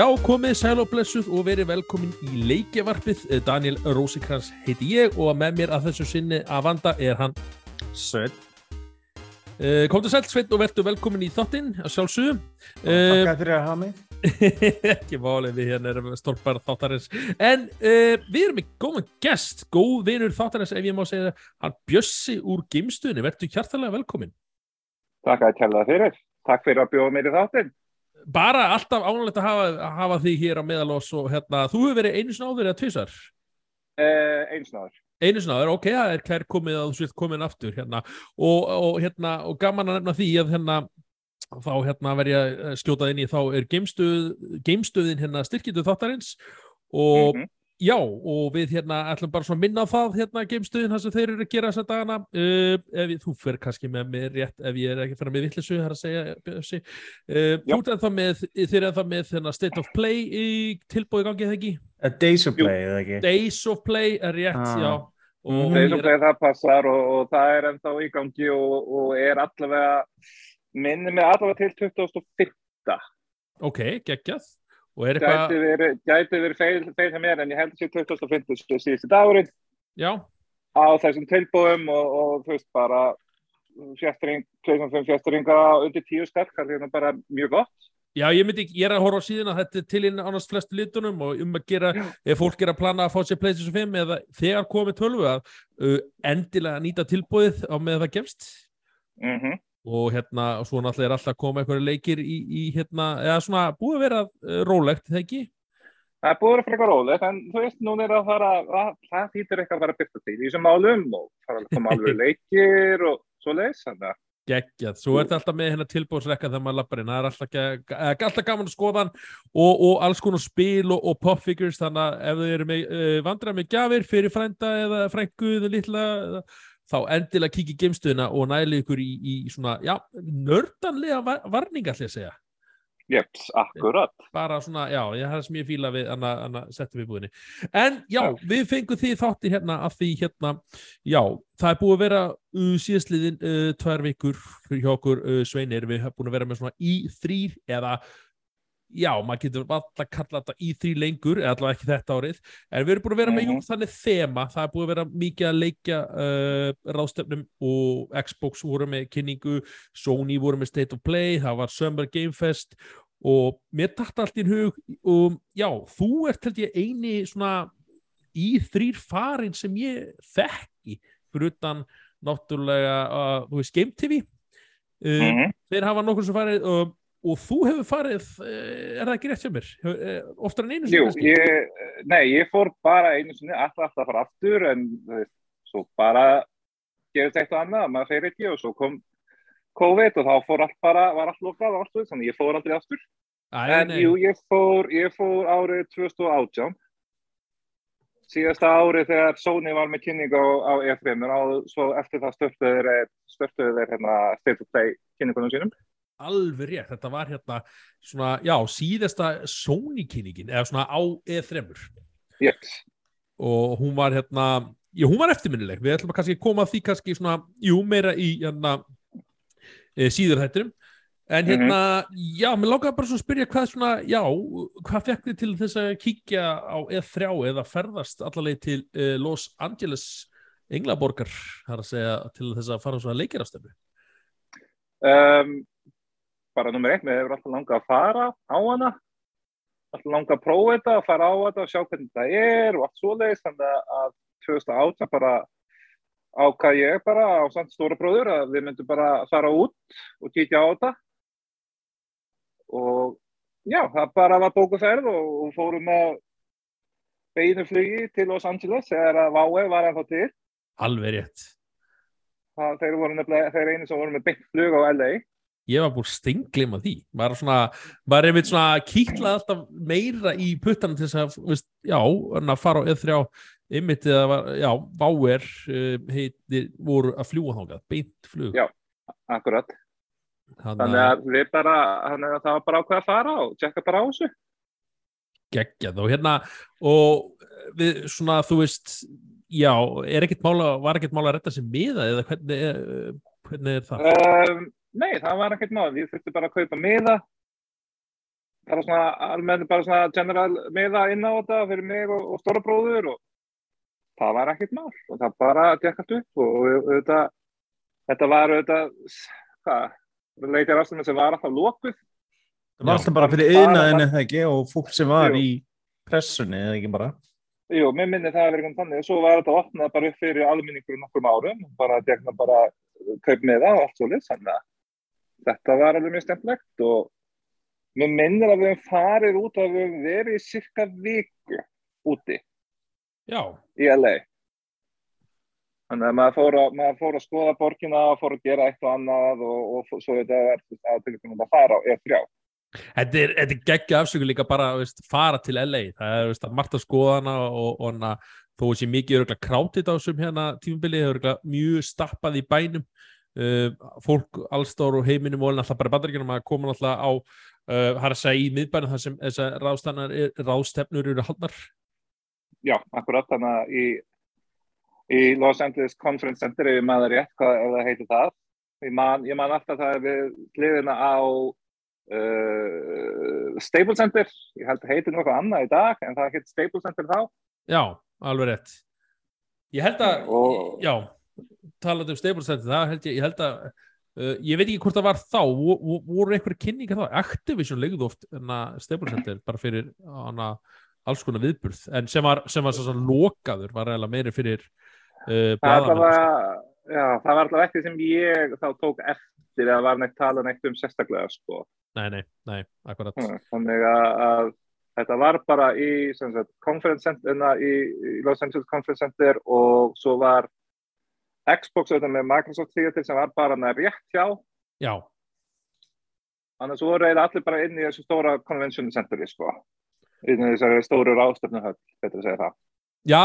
Já, komið sæl og blessuð og verið velkomin í leikjavarpið. Eh, Daniel Rósikrans heiti ég og með mér að þessu sinni að vanda er hann Svein, uh, Komdu sæl Sveit og verður velkomin í þáttinn að sjálfsögum. takk fyrir að hafa mig. ekki málið við hérna erum stólpar þáttarins. En uh, við erum með góðan gest, góð vinur þáttarins ef ég má segja það, hann Bjössi úr Gimstunni. Verður hjartalega velkomin. Takk að kella fyrir. Takk fyrir að bjóða mér í þáttinn. Bara alltaf ánægilegt að hafa, að hafa því hér á meðalós og hérna, þú hefur verið einu sinna áður eða tvisar? Eh, einsnáður. einu sinna áður, ok, það er klær komið að þú svilt komin aftur hérna og, og, hérna, og gaman að nefna því að hérna þá hérna verð ég að skjóta inn í þá er geimstöð, geimstöðin hérna styrkjöndu þáttarins og Mhm. Já, og við hérna ætlum bara svona að minna á það hérna geimstöðin það sem þeir eru að gera þessa dagana uh, ef ég, þú fer kannski með mér rétt ef ég er ekki að fara með vittlisu, það er að segja uh, þú ert ennþá með þeir eru ennþá með hérna, State of Play í tilbúið gangi eða ekki? A Days of Play, eða ekki? Days of Play er rétt, Ah. já og Mhm. Þeir sem segir það passar og, og það er ennþá í gangi og, og er allavega, minni mig allavega til 2005. ok, er eitthvað, Gæti verið, gæti verið feil, feil sem er en ég held að sé 2005 síðustu dagurinn. Já, á þessum tilbúum og, og þú veist bara fjastring, 2005 fjastringa undir tíu skall, það er bara mjög gott. já, ég myndi ekki, ég er að horfa á síðan að þetta er til inn annars flestu litunum og um að gera, ef fólk er að plana að fá sér PlayStation 5 eða þegar komið 12 að uh, endilega nýta tilbúið á með það gefst. Mm og hérna, svo náttúrulega er alltaf að koma einhverju leikir í, í hérna, eða svona búið að vera uh, rólegt, það ekki? Það er búið að vera frekar rólegt, en þú veist, núna er að fara, að, það þýttir eitthvað að að byrta til í þessum málum og fara að koma alveg leikir og svo leis, þannig að geggjað, svo er þetta alltaf með hérna tilbúðsrekka þegar maður lappar inn, það er alltaf, ge- eh, alltaf gaman að skoða hann og, og alls konar spil og, og pop figures þannig að ef þau eru með uh, vandrað með gjafir fyrir frænda eða frængu eða litla, eða, þá endilega kikið geimstöðina og næli ykkur í, í svona, já, nördanlega var, varninga ætla ég að segja, jeps, akkurat. bara svona, já, ég það sem ég fíla við anna, anna settum við búinni en já, Já. við fengum því þátti hérna að því hérna, já, það er búið að vera uh, síðastliðin uh, tvær vikur hjá okkur uh, sveinir, við höfum búin að vera með svona í þrýr eða já, maður getur alltaf kalla þetta í þrý lengur, eða allavega ekki þetta árið. En við erum búin að vera með, jú, Mhm. þannig þema. Það er búið að vera mikið að leikja uh, ráðstefnum og Xbox voru með kynningu, Sony voru með State of Play, það var Summer Game Fest og mér dætt allt í hug og já, þú ert held ég eini svona í þrýr farin sem ég þekki fyrir utan náttúrulega uh, þú veist Game TV uh, Mm þeir hafa nokkur sem farið uh, og þú hefur farið, uh, er það ekki rétt hjá mér uh, oftar en einu sinni Jú, ég, nei, ég fór bara einu sinni, alltaf alltaf að fara aftur, en svo bara gerist eitt og annað, maður segir ekki og svo kom COVID og þá fór allt bara, var allt lokað við, þannig ég fór aldrei aftur. Æ, En jú, ég fór, ég fór árið 2018, síðasta árið þegar Sony var með kynning á, á E3 og svo eftir það störtuðu þeir, störtuðu þeir hérna State of Play kynningunum sínum. Alveg rétt, þetta var hérna svona, já, síðasta Sony kynningin, eða svona á E3 Yes. og hún var hérna já, hún var eftirminnileg, við ætlum að kannski koma að því kannski svona, jú, meira í hérna, e, síður þættinum. En hérna, já, mér langaði bara svona að spyrja hvað svona, já, hvað fekk þið til þess að kíkja á E3 eða ferðast allaveg til e, Los Angeles Englaborgar, það er að segja til þess að fara svona leikirastöfnu Um, bara nummer eitt, mér hefur alltaf langað að fara á hana. Alltaf langað að prófa þetta, að fara á þetta og sjá hvernig það er og allt svoleiðis. Þannig að 2018 bara ákvað ég bara á samt stóra bróður að við myndum bara fara út og kíkja á þetta. Og já, það bara var bókuferð og, og fórum með beinu flugi til Los Angeles þegar að Váe var ennþá til. Alveg rétt. Það, þeir voru nefnilega, þeir einu sem voru með beint flug á LA ég var búin steinglima því maður, er svona, maður er einmitt svona kýtlað alltaf meira í puttan til þess að veist, já, en að fara á E3 einmitt eða var, já, Bauer uh, heitir, voru að fljúa þángað beint flug Já. akkurat þannig Þannig að við bara, þannig að það var bara ákveð að fara og tjekka bara á þessu. geggjað og hérna og við svona, þú veist já, er ekkert mála, var ekkert mála að retta sér miða eða hvernig er, hvernig er það? Um, nei, það var ekkert mál. Við þurftum bara að kaupa miða. bara svona almenni bara svona general miða inn á þetta fyrir mig og, og stóra bróður og það var ekkert mál og það bara dekast upp og, og þetta, þetta var þetta, hvað, leikar afstæðum sem var alltaf lókuð. Það var alltaf bara fyrir yðnaðinu eða ekki og fólk sem var Jú. í pressunni eða ekki bara. Jú, mér minni það að vera einhvern þannig og svo var þetta opnað bara upp fyrir alminningur um nokkrum árum, bara dekna bara kaup með það og allt svo list, þannig að þetta var alveg mjög stemplegt og mér minnir að við hefum farið út og við hefum verið í cirka viku úti Já. í LA þannig að maður fór að, maður fór að skoða borgina og fór að gera eitt og annað og, og svo þetta er aðtöngum að fara á E3 Þetta er, er geggja afsöku líka bara að fara til LA, það er veist, að marta skoðana og, og na, þó sé mikið krátið á þessum hérna tímubili, það er mjög stappað í bænum uh, fólk allstáru og heiminum og alltaf bara bandaríkjum að koma alltaf á uh, har að segja í miðbænum þar sem þessar ráðstefnur eru haldnar. Já, akkurat þannig að í, í Los Angeles Conference Center ef maður rétt, hvað ef það heitir það ég man, ég man alltaf það við hliðina á uh, Staples Center. Ég held að heitir nokkuð annað í dag en það heitir Staples Center þá. Já, alveg rétt. Ég held að, og, já talað um Center, það held ég, ég held að Uh, ég veit ekki hvort það var þá. Voru einhverja kynningar þá? Activision legði oft Staples Center bara fyrir hana, alls konar viðburð en sem var, sem var svo svona lokaður var reyna meiri fyrir uh, það var já, það var alltaf ekki sem ég þá tók eftir að var neitt tala neitt um sérstaklega sko. Nei, nei, nei, akkurat. Þannig að, að þetta var bara í, sagt, center, í, í Los Angeles Conference Center og svo var Xbox auðvitað með Microsoft Theater sem var bara með rétt hjá. Já. Þannig að svo voru allir bara inn í þessu stóra convention centeri sko. Inn í þessari stóru ráðstöfnuhöll betur að segja það. Já,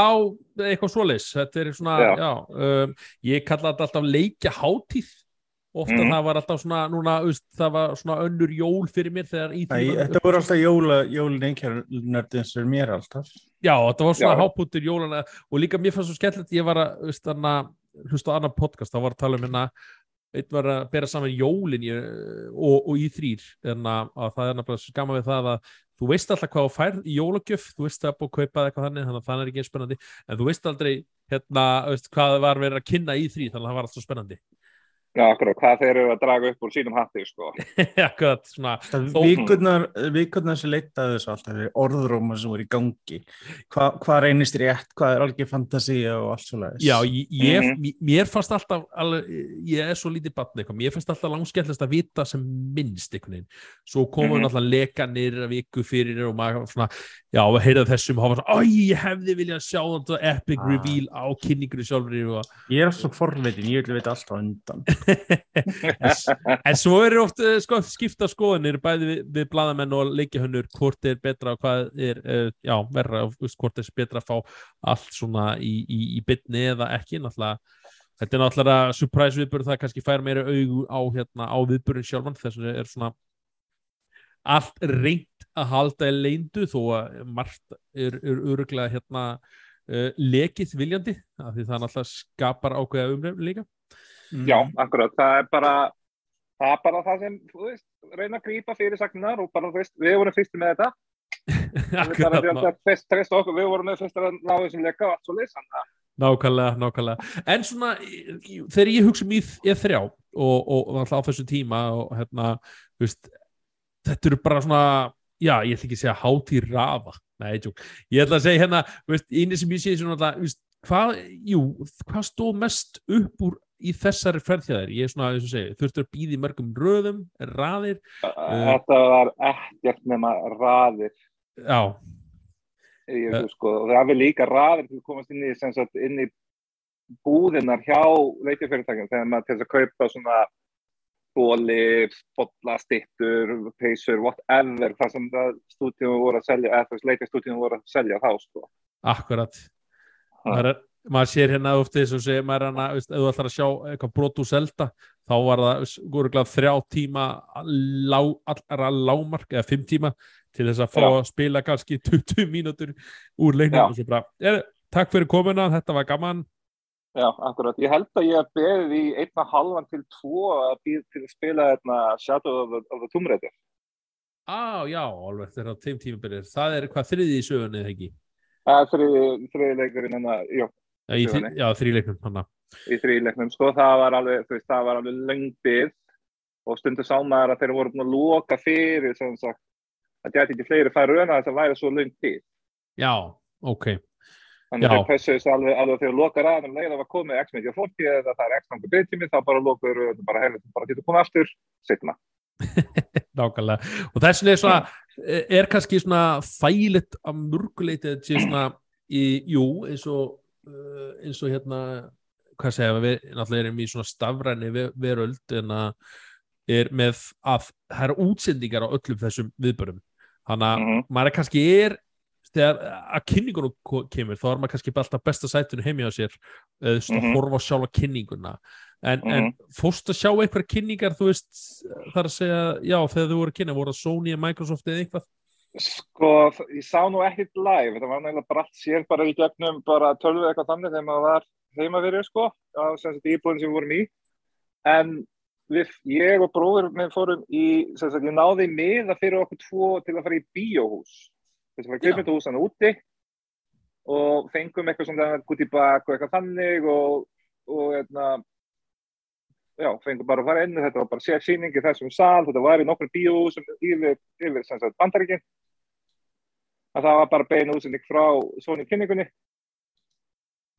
eitthvað svoleis þetta er svona, já, já um, ég kalla þetta alltaf leikja hátíð. Ofta mm. það var alltaf svona núna, veist, það var svona önnur jól fyrir mér þegar í því Þetta voru alltaf jóla, jólin einhvernördin sem mér alltaf. Já, þetta var svona háputur jólana og líka mér fannst svo skellilegt, ég var að, veist, hlusta á annan podcast, þá var að tala um hérna einn var að bera saman jólin og, og í þrýr en að, að það er náttúrulega skama við það að þú veist alltaf hvað þú færð í jólagjöf þú veist að búið að kaupa eitthvað þannig þannig að það er ekki spennandi. En þú veist aldrei hérna, veist, hvað það var verið að kynna í þrýr þannig að það var alltaf spennandi Já, akkurat, hvað þeir eru að draga upp úr sínum hatti, sko. akkurat, svona. Vikurnar, vikurnar sem leitaði þessu alltaf, orðróma sem voru í gangi, Hva, hvað reynist rétt, hvað er alveg fantasía og allt svolítið. Já, ég, ég, mm -hmm. mér fannst alltaf, alveg, ég er svo lítið batn eitthvað, mér fannst alltaf langskellast að vita sem minnst einhvern veginn. Svo komum við mm -hmm. alltaf lekanir að viku fyrir og maður svona, já, að heyra þessum og hafa svona, æ, ég hefði viljað sjá þetta epic ah. reveal á kynningur sjálfur. Ég er svo forveitin, ég vil veit alltaf undan. en, svo eru oft uh, sko, skipta skoðanir bæði við, við bladamenn og leikihönnur hvort er betra og hvað er uh, já, verra, hvort er betra að fá allt svona í, í, í bytni eða ekki náttúrulega Þetta er náttúrulega surprise viðbörð, það kannski fær meira auðu á, hérna, á viðbörðin sjálfan þess að það er svona allt reynd að halda í leindu þó að margt er, er öruglega hérna uh, lekið viljandi, af því það náttúrulega skapar ákveða umrefn líka. Mm. Já, akkurat, það er bara það er bara það sem, þú veist, reyna að grýpa fyrir sagnar og bara, þú veist, við vorum fyrstu með þetta. Akkurat, fyrst, fyrst okkur, við vorum með fyrst að ná þessum leika og allt svo leysan Nákvæmlega, nákvæmlega. En svona, þegar ég hugsa um í þrjá og, og, og alltaf á þessu tíma og hérna, þú veist þetta eru bara svona, já, ég ætla ekki að segja hátíð rafa, nei, tjók ég ætla að segja hérna, þú veist, eini sem ég sé svona alltaf, þú veist, hvað, jú, hvað stóð mest upp úr í þessari ferðhjæðir, ég er svona að þess að segja þurftur að býði mörgum röðum, raðir. Þetta var ekkert nema raðir. Já. Ég, uh, sko, og það er líka raðir til að komast inn í, sagt, inn í búðinar hjá leikjafyrirtækjum. Þegar maður til að kaupa svona bóli, bollastittur peysur, whatever það sem stúdíum voru að selja eða þess leikjastúdíum voru að selja þá sko. Akkurat. Það er maður sér hérna ofta þess að segja maður hana, ef þú ætlar að sjá eitthvað brot úr selta þá var það þrjá tíma lá, allra lámark eða fimm tíma til þess að fá að spila kannski 20 mínútur úr leiknum er, takk fyrir komuna þetta var gaman. Já, akkurat, ég held að ég hef beðið í einna halvan til tvo að býða til að spila hérna, Shadow of the, the Tomb Raider. Á, já, alveg, þegar á þeim tíma byrjar. Það er hvað þriði í sögunni, eða ekki? Það er þriði, leikurinn jú, Já, í, þri- já þrýleiknum, hann í þrýleiknum, sko, það var alveg, veist, það var alveg lengdið og stundu sá maður að þeir voru búin að loka fyrir, sem sagt, að gæti ekki fleiri færi rauna þess að væri svo lengdið. Já, ok. Þannig að þeir pressuðu sig alveg, alveg þegar lokar að, um leið að var komið x mikið fólki eða það er x mikið byrjtími, þá bara lokuður og bara þetta bara getur komið aftur, setna. Nákvæmlega. Og þessin er svona, er kannski svona þægilegt að mörguleiti að sé svona, í, jú, eins og, eins og hérna, hvað segja, við náttúrulega erum í svona stafræni ve- veröld en að er með að það eru útsendingar á öllum þessum viðbörum. Þannig að Mhm. maður er kannski er þegar að kynningunum kemur þá er maður kannski alltaf besta sætinu heimi á sér eða mm Mhm. horfa á sjálfa kynninguna en, en Mhm. fórst að sjá einhverja kynningar þú veist, þar að segja já, þegar þú voru að kynna, voru það Sony, Microsoft eða eitthvað Sko, ég sá nú ekkert live, þetta var nægilega allt sér bara í gegnum bara tölvu eitthvað þannig þegar maður var heima fyrir, sko, á sagt íbúðin sem við vorum í. En við, ég og bróður minn fórum í, sem sagt, ég náði miða fyrir okkur tvo til að fara í bíóhús. Þess að fara Já. kveipmyndahús hann úti og fengum eitthvað svona gútt í bak og eitthvað þannig og, og hérna, já, fengum bara að fara inn, þetta var bara sér síning í þessum sal, þetta var í nokkur bíóhúsum yfir, yfir sem sagt, bandaríkinn að það var bara bein útsending frá Sony kynningunni.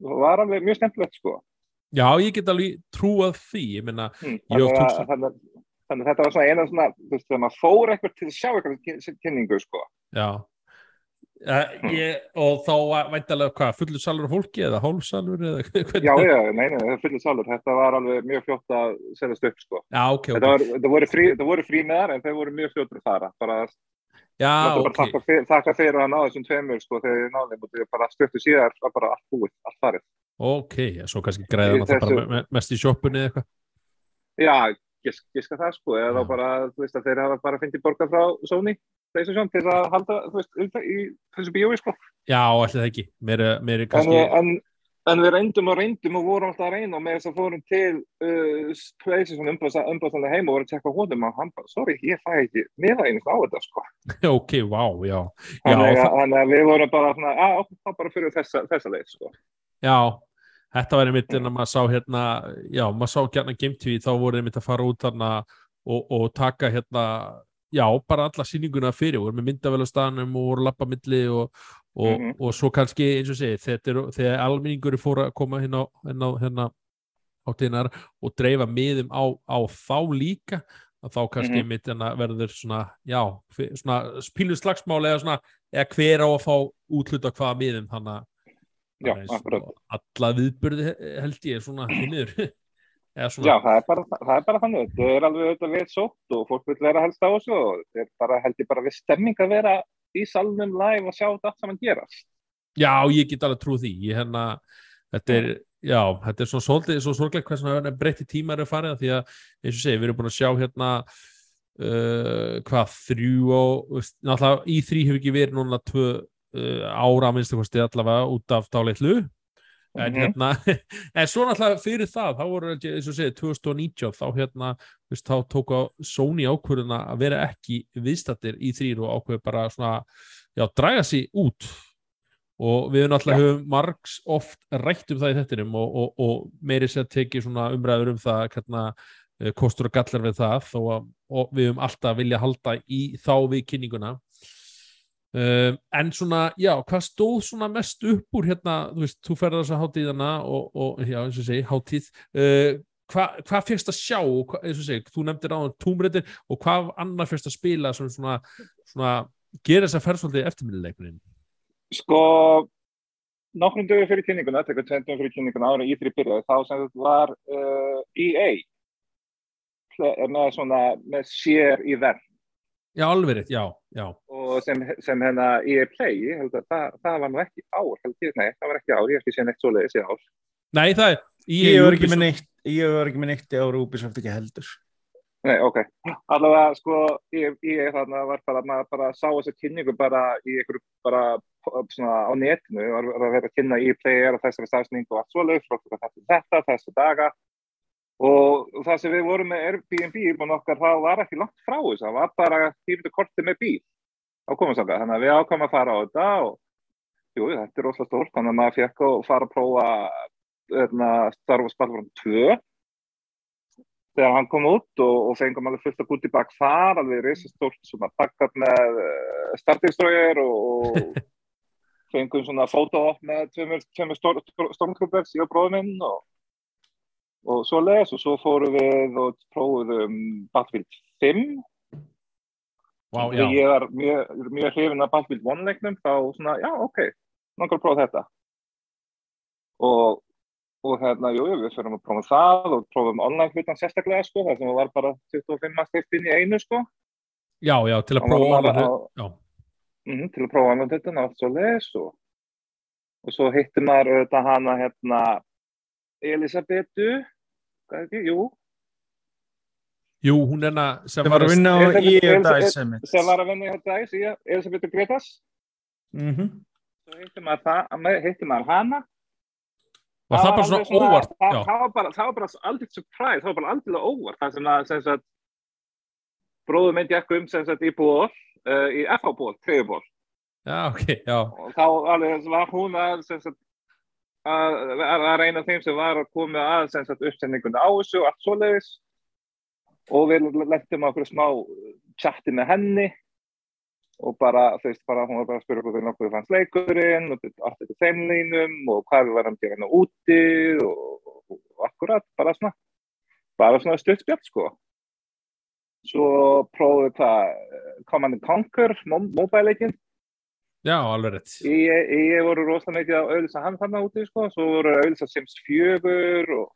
Og það var alveg mjög skemmtilegt sko. Já, ég get alveg trúað því ég meina, mm. Þannig, að, þannig, að- þannig að þetta var svona eina svona þú veist, þegar maður fór eitthvað til að sjá eitthvað kyn- kynningu sko. Já. Uh, ég, og þá væntalega hvað, fullur salur fólki eða hálfsalur eða hvernig? Já, já, nei, nei, það fullið salur. Þetta var alveg mjög fljótt að setjast upp sko. Já, ok, ok, var, þetta voru frí, frí meðar en þeir voru mjög fljóttur að fara. Bara, já, ok bara þakka, fyrir, þakka fyrir að ná þessum tveimur sko þegar ég náði og þegar bara stöttu síðar var bara allt búið, allt farið. Ok, svo kannski græða bara þessu- me- mest í sjoppunni eða eitthvað. Já, gisk, giska það sko, eða þá bara, þú veist, að þeir hafa bara fengið borga frá Sony, PlayStation, til að halda, þú veist, í þessu bíói sko. já, allir það ekki, mér er, er En, kannski en, en við reyndum og reyndum og vorum alltaf að reyna og með þess að fórum til uh, PlayStation umbáðslega heim og vorum að tjekka honum og hann bara, sorry, ég fæ ekki meða einu á þetta sko. ok, vá, já Þannig það- að, þannig að við vorum bara svona, að, þá bara fyrir þessa, þessa leið sko. Já, þetta var einmitt en að maður sá hérna, já, maður sá gærna Game TV, þá voru einmitt að fara út þarna og, og taka hérna, já, bara alla sýninguna fyrir, voru með myndavel á staðanum og voru að lappa milli og, og, Mhm. og svo kannski, eins og segi, þetta er, þegar almenningur fóru að koma hérna, hérna, hérna áttinar og dreifa miðum á, á þá líka, þá kannski Mhm. einmitt en að verður svona, já, svona spílu slagsmál eða svona, eða hver á að fá útluta hvaða miðum, þannig að alla viðburði he- held ég svona eða svona, Já, það er bara, það er bara þannig, þetta er alveg auðvitað við sótt og fólk vil vera helst á þessu og þetta er bara, held ég bara við stemming að vera í salnum live og sjá þetta allt saman gerast. já, ég get alveg trú því. Ég hérna, þetta er já, þetta er svona svolítið, svo sorglega hversna breytti tímar er farið af því að, eins og segi, við erum búin að sjá hérna uh, hvað, þrjú og, náttúrulega í þrý hefur ekki verið núna tvö uh, ára að minnstu kosti allavega út af dáleitlu en Mhm. hérna, en svo náttúrulega fyrir það, þá voru, eins og segið, 2019 þá hérna, veist, þá tók á Sony ákvörðuna að vera ekki viðstattir í þrýr og ákveðu bara svona, já, draga sig út. Og við náttúrulega höfum margs oft rætt um það í þettinum og, og, og meiri sér tekið svona umræður um það hérna, eh, kostur og gallar við það að og við höfum alltaf vilja halda í þá við kynninguna um, en svona, já, hvað stóð svona mest upp úr hérna, þú veist, þú ferðar þess að hátíðana og, og já, eins og segi, hátíð uh, hvað hva fyrst að sjá og hva, eins og segi, þú nefndir á túmrættir og hvað annar fyrst að spila sem svona, svona gera þess að ferð svolítið eftirminnileikunin Sko, nokkrum dögur fyrir kynninguna, tekur tvendum fyrir kynninguna ára í þrý byrjaði, þá sem þetta var uh, EA með svona, með sér í verð Já, alveg rétt, já, já og sem, sem hérna EA Play, ég held að það, það var nú ekki ár, held ég, nei, það var ekki ár, ég hef ekki séð neitt svoleiðis í ár. Nei, það er Ég var ekki með neitt, ég var ekki með neitt á Ubisoft ekki heldur. Nei, ok. Allavega, sko, ég, ég þarna var bara, maður bara sá þessa kynningu bara í einhverju, bara svona á netinu, var, var að vera að kynna í player og þessari stafsning og allt frá klukkan þetta, þetta, þessu daga og það sem við vorum með Airbnb búin okkar, það var ekki langt frá þess það var bara tímtu korti með bíl. Á komansanga, þannig að við ákvæmum að fara á þetta og jú, þetta er rosalega stórt. Þannig að maður fekk að fara að prófa hérna, Star Wars Battlefront 2 þegar hann kom út og, og fengum alveg fullt að gúti bak þar, alveg reysastórt svona bakkat með uh, startingströgir og, og fengum svona fótóopp með tveimur stormtroopers í bróðum minn og, og svo les og svo fórum við og prófum Battlefield 5 Vá, Þegar já, ég var mjög, mjög hrifin af Battlefield 1 leiknum þá svona, já, ok, að prófa þetta. Og og hérna, jú, jú, við fyrir að prófa það og prófum online hlutan sérstaklega, sko, þar sem það var bara 25 að stift inn í einu, sko. Já, já, til að Og prófa alveg, og- já, mm, til að prófa og allt svo les og, og svo hittir maður auðvitað hana, hérna Elisabetu hvað er ekki, jú. Jú, hún er hana sem Það var að vinna á þetta- þetta- Summit. sem var að vinna í þetta æs, Elisabetu Gretas Mhm. svo hittir maður, það, hittir maður hana. Var það bara var svona alveg óvart, það, já, það var bara, það var bara aldrei surprise, það var bara aldrei óvart. Það sem að, sem sagt bróður minn gekk um sem sagt í ból uh, í FH-ból, treyjuból já, ok, já, og þá alveg var hún að sem sagt að að var eina af þeim sem var að koma að sagt uppsendingunni á þessu og allt svoleiðis. Og við lettum á okkur smá chatti með henni. Og bara, þú veist, bara, hún var bara að spyrja okkur hvernig okkur fannst leikurinn og allt þetta þeim línum og hvað við varum að gera hérna úti og, og, og akkurat, bara svona bara svona stuttspjall, sko. Svo prófum við hvað Command and Conquer, mobile-leikin já, alveg rétt Ég, ég voru rosalega mikið að auðvitað hann þarna úti, sko, svo voru auðvitað Sims 4 og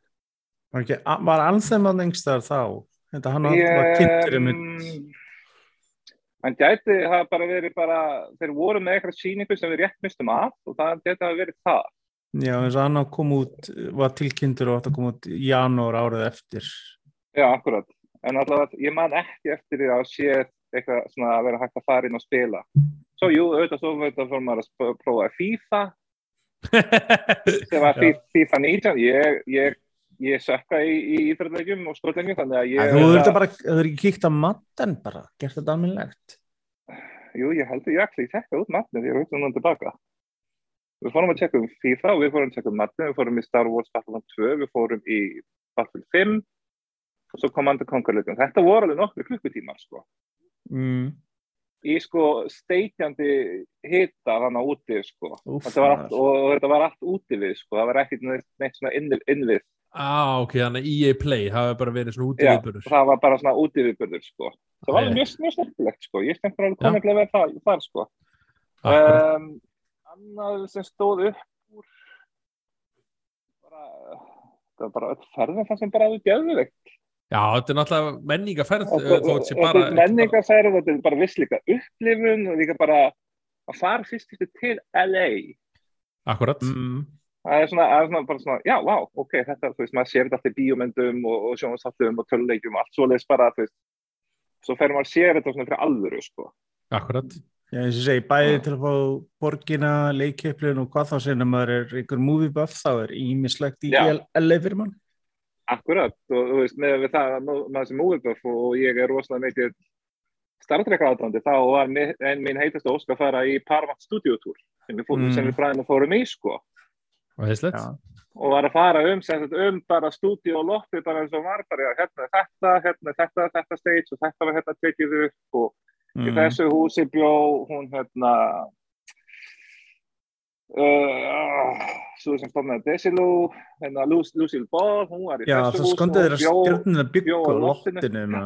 Var, ekki, var Alþem að nengstar þá? Þetta hann var, var kynntur um Mm, hann gæti hafa bara verið bara, þeir voru með eitthvað síningu sem við rétt mistum af og það gæti hafa verið það. Já, eins og hann kom út, var tilkynntur og átt að koma út í janúar árið eftir. Já, akkurat. En allavega, ég man ekki eftir því að sé eitthvað svona að vera hægt að fara inn og spila. Svo, jú, auðvitað, svo fór maður að prófa FIFA, sem var. FIFA 19. Ég, ég, ég sökka í, í íþræðlegjum og skotlegjum, þannig að ég... Þú verður bara, þú verður ekki kíkt á matten bara, gert þetta almennilegt. Jú, ég heldur ég ætla að tekka út matnið, ég er auðvitað núna tilbaka. Við fórum að tjekka um FIFA, við fórum að tjekka um matnið, við fórum í Star Wars Battlefront 2, við fórum í Battlefield 5 og svo Command and Conquer leikum. Þetta voru alveg nokkru klukkutímar, sko. Mm. Í sko steikjandi hita þannig úti, sko. Úff, Þetta var allt, og, og þetta var allt úti við, sko. Það var ekkert neitt, neitt svona inn, innvið. ah, ok, þannig að EA Play það hefur bara verið svona út í Já, viðbörður það var bara svona úti viðbörður, sko. Það var mjög, mjög skemmtilegt, sko. Ég stefnir alveg Já. konunglega vel þar, þar, sko. Akkurat. Um, annað sem stóð upp úr bara, það var bara öll ferðin það sem bara hafði geðveikt. Já, þetta er náttúrulega menningaferð uh, Þetta þó þetta sé þetta bara er menningarferð, þetta er bara viss líka upplifun og líka bara að fara fyrst fyrst til LA. akkurat, Mm. Það er svona, það er svona bara svona, já, vá, ok, þetta, þú veist, maður sér þetta allt í bíómyndum og, og sjónastáttum og töluleikjum og allt svoleiðis bara, þú veist, svo fer maður að sér þetta svona fyrir alvöru, sko. akkurat Já, eins og segi, bæði til að fá borgina, leikjöflun og hvað þá sem maður er einhver movie buff, þá er ímislegt í. LA fyrir mann. Akkurat, og þú veist, með við það að maður sem múðubuff og ég er rosalega mikið Star Trek aðdandi, þá var mi- ein mín heitast ósk að fara í Paramount Studio Tour sem við, fórum, Mm. sem við fræðum og fórum í, sko og heislegt, Já. og var að fara um, sem sagt, um bara stúdíu og lofti bara eins og var bara, já, hérna þetta, hérna þetta, þetta stage og þetta var hérna tekið upp og í Mm. þessu húsi bjó hún hérna uh, svo sem stofnaði Desilu hérna Luc- Lucille Ball, hún var í þessu þeirra hún bjó- stjórnir að byggja bjó á loftinu.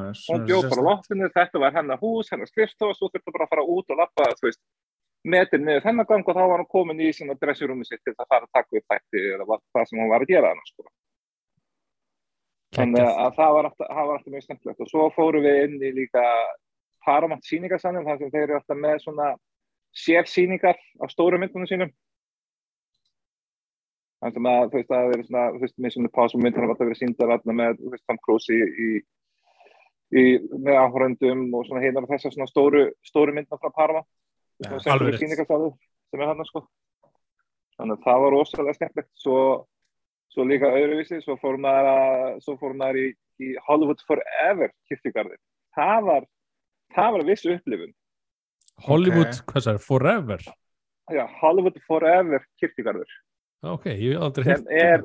hún svona bjó bara á loftinu, þetta var hennar hús, hennar skrifstofa, svo þurfti bara að fara út og lappa, metin niður þennan gang og þá var hún komin í svona dressirúmi sitt til að fara að taka upp þætti eða það sem hún var að gera hana, sko. Þannig að það var alltaf, það var alltaf mjög skemmtilegt og svo fórum við inn í líka Paramount síningarsalinn þar sem þeir eru alltaf með svona sérsýningar á stóru myndunum sínum. Þannig sem að þú veist að það eru svona, þú veist, mismunni pásum myndunum alltaf verið síndar alltaf með, þú veist, Tom Cruise í, í, í með áhöröndum og svona hérna þessar svona stóru, stóru mynduna frá Svona rétt. síningarsalinn sem er hann, sko. Þannig að það var rosalega skemmtilegt. Svo svo líka öðruvísi, svo fór maður, að, í, í Hollywood Forever kirkjugarðin. Það var, það var viss upplifun. Hollywood, Ok. hvað það er, Forever Já, Hollywood Forever kirkjugarður ok, ég hef aldrei sem heyrt er,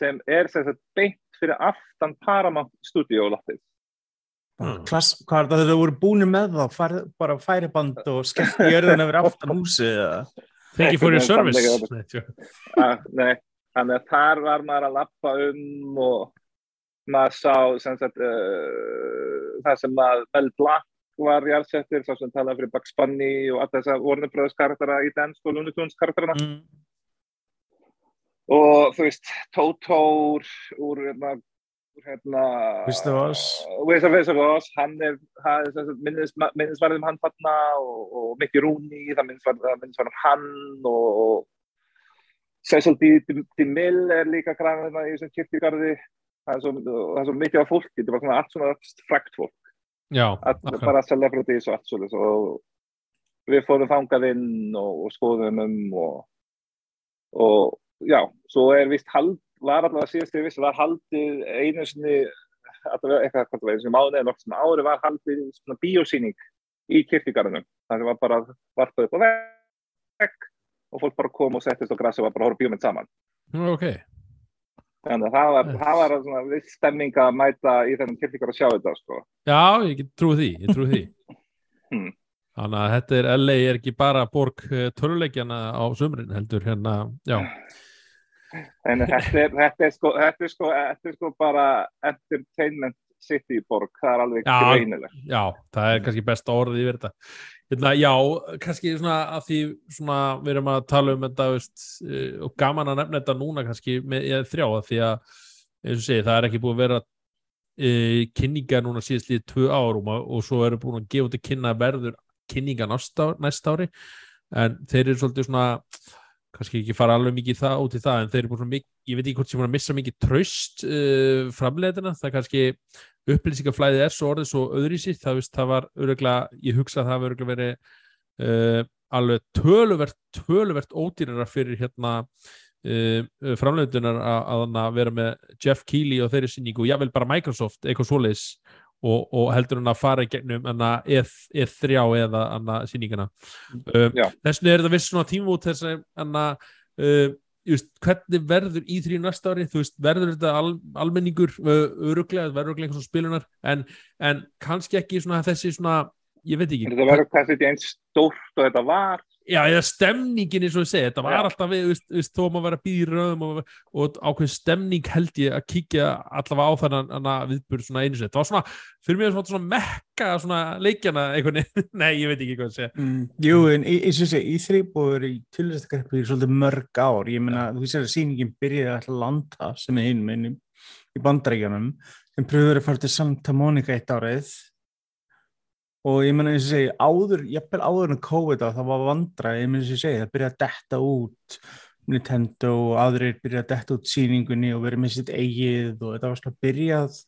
sem er sem sagt, beint fyrir aftan Paramount Studio loftið. Mm. Klass, hvað er það þegar þau voru búinir með þá fær, bara færiband og skellt í örðin yfir aftan you for your Einhvern veginn service Nei. Ah, Nei, þannig að þar var maður að lappa um og maður sá sem sagt, uh, það sem að Mel Blanc var jarðsettir, sá sem talaði fyrir Bugs Bunny og alltaf þess að karaktera í dans og karakterina Mm. Og þú veist, Toto úr, hérna, úr, hérna Oz, hann er, minnisvarðum hann þarna og, og Mickey Rooney, það minnisvarðum minnisvarð hann og, og Cecil B. DeMille er líka hérna í þessum kirkjugarði það er svo, mikið af fólki þetta var svona allt svona frækt fólk já, allt, akkurat. bara celebrities og allt og við fórum þangað inn og, og skoðum um og, og já, svo er vist hald, var allavega síðast ég vissi, var haldið einu sinni allavega eitthvað, hvað það var, einu sinni mánuði nokkuð sem ári var haldið svona bíósýning í kirkjugarðinum, það sem var bara varpað upp á vegg og fólk bara kom og settist á grassi og var bara að horfa á bíómynd saman. Ok, þannig að það var, það var svona viss stemming að mæta í þennan kirkjugarð að sjá þetta sko. já, ég trúið því ég trúið því. Hmm. þannig að þetta er LA er ekki bara borg töluleikjana á sömrin heldur hérna, já, En þetta er, þetta, er sko, þetta, er sko, þetta er sko bara entertainment city borg, það er alveg Já. greinilegt. já, það er kannski besta orðið yfir þetta hérna, já, kannski svona að því svona við erum að tala um þetta veist, eh, og gaman að nefna þetta núna kannski með þrjá því að eins og segi, það er ekki búið að vera e, kynningar núna síðast líðið tvö árum og, og svo eru búin að gefa út að kynna verður kynninga næsta, næsta ári en þeir eru svolítið svona kannski ekki fara alveg mikið í það, út í það en þeir eru búin svona mikið, ég veit ekki hvort sem búin að missa mikið tröst uh, framleiðina, það er kannski upplýsingaflæðið er svo orðið svo öðrísi, það, veist, það var öruglega, ég hugsa að það var öruglega verið uh, alveg töluvert, töluvert ódýrara fyrir hérna uh, framleiðunar að, að vera með Jeff Keighley og þeirri sinningu jável bara Microsoft, eitthvað svoleiðis og, og heldur hann að fara í gegnum enna E3 eða enna sinningana uh, Já. þess vegna er þetta viss svona tíma út þess að enna uh, just, hvernig verður í þrjú næsta ári veist, verður þetta al, almenningur uh, öruglega, verður öruglega einhvers spilunar en, en kannski ekki svona þessi svona, ég veit ekki Þetta verður kannski ekki eins stórt og þetta var. Já, eða stemningin eins og ég segi, þetta var alltaf við, veist, veist, þó að vera að býða í röðum og, og ákveð stemning held ég að kíkja allavega á þannig að viðbjörn svona einu sér, það var svona, fyrir mér svona, svona mekka svona leikjana einhvern veginn, nei, ég veit ekki hvað að segja Mm, jú, en eins og þessi, í þrýbúður í tilvæstakarpi í svolítið mörg ár, ég meina, þú sér að sýningin byrjaði að landa sem er hinn minn í, í bandaríkjanum, sem pröfur að fara til Santa Monica eitt árið og ég meina, eins og segi, áður, jafnvel áður en COVID á, það var vandra, ég meina, eins og segi, það byrjaði að detta út Nintendo og aðrir byrjaði að detta út sýningunni og verið með sitt eigið og þetta var svona byrjað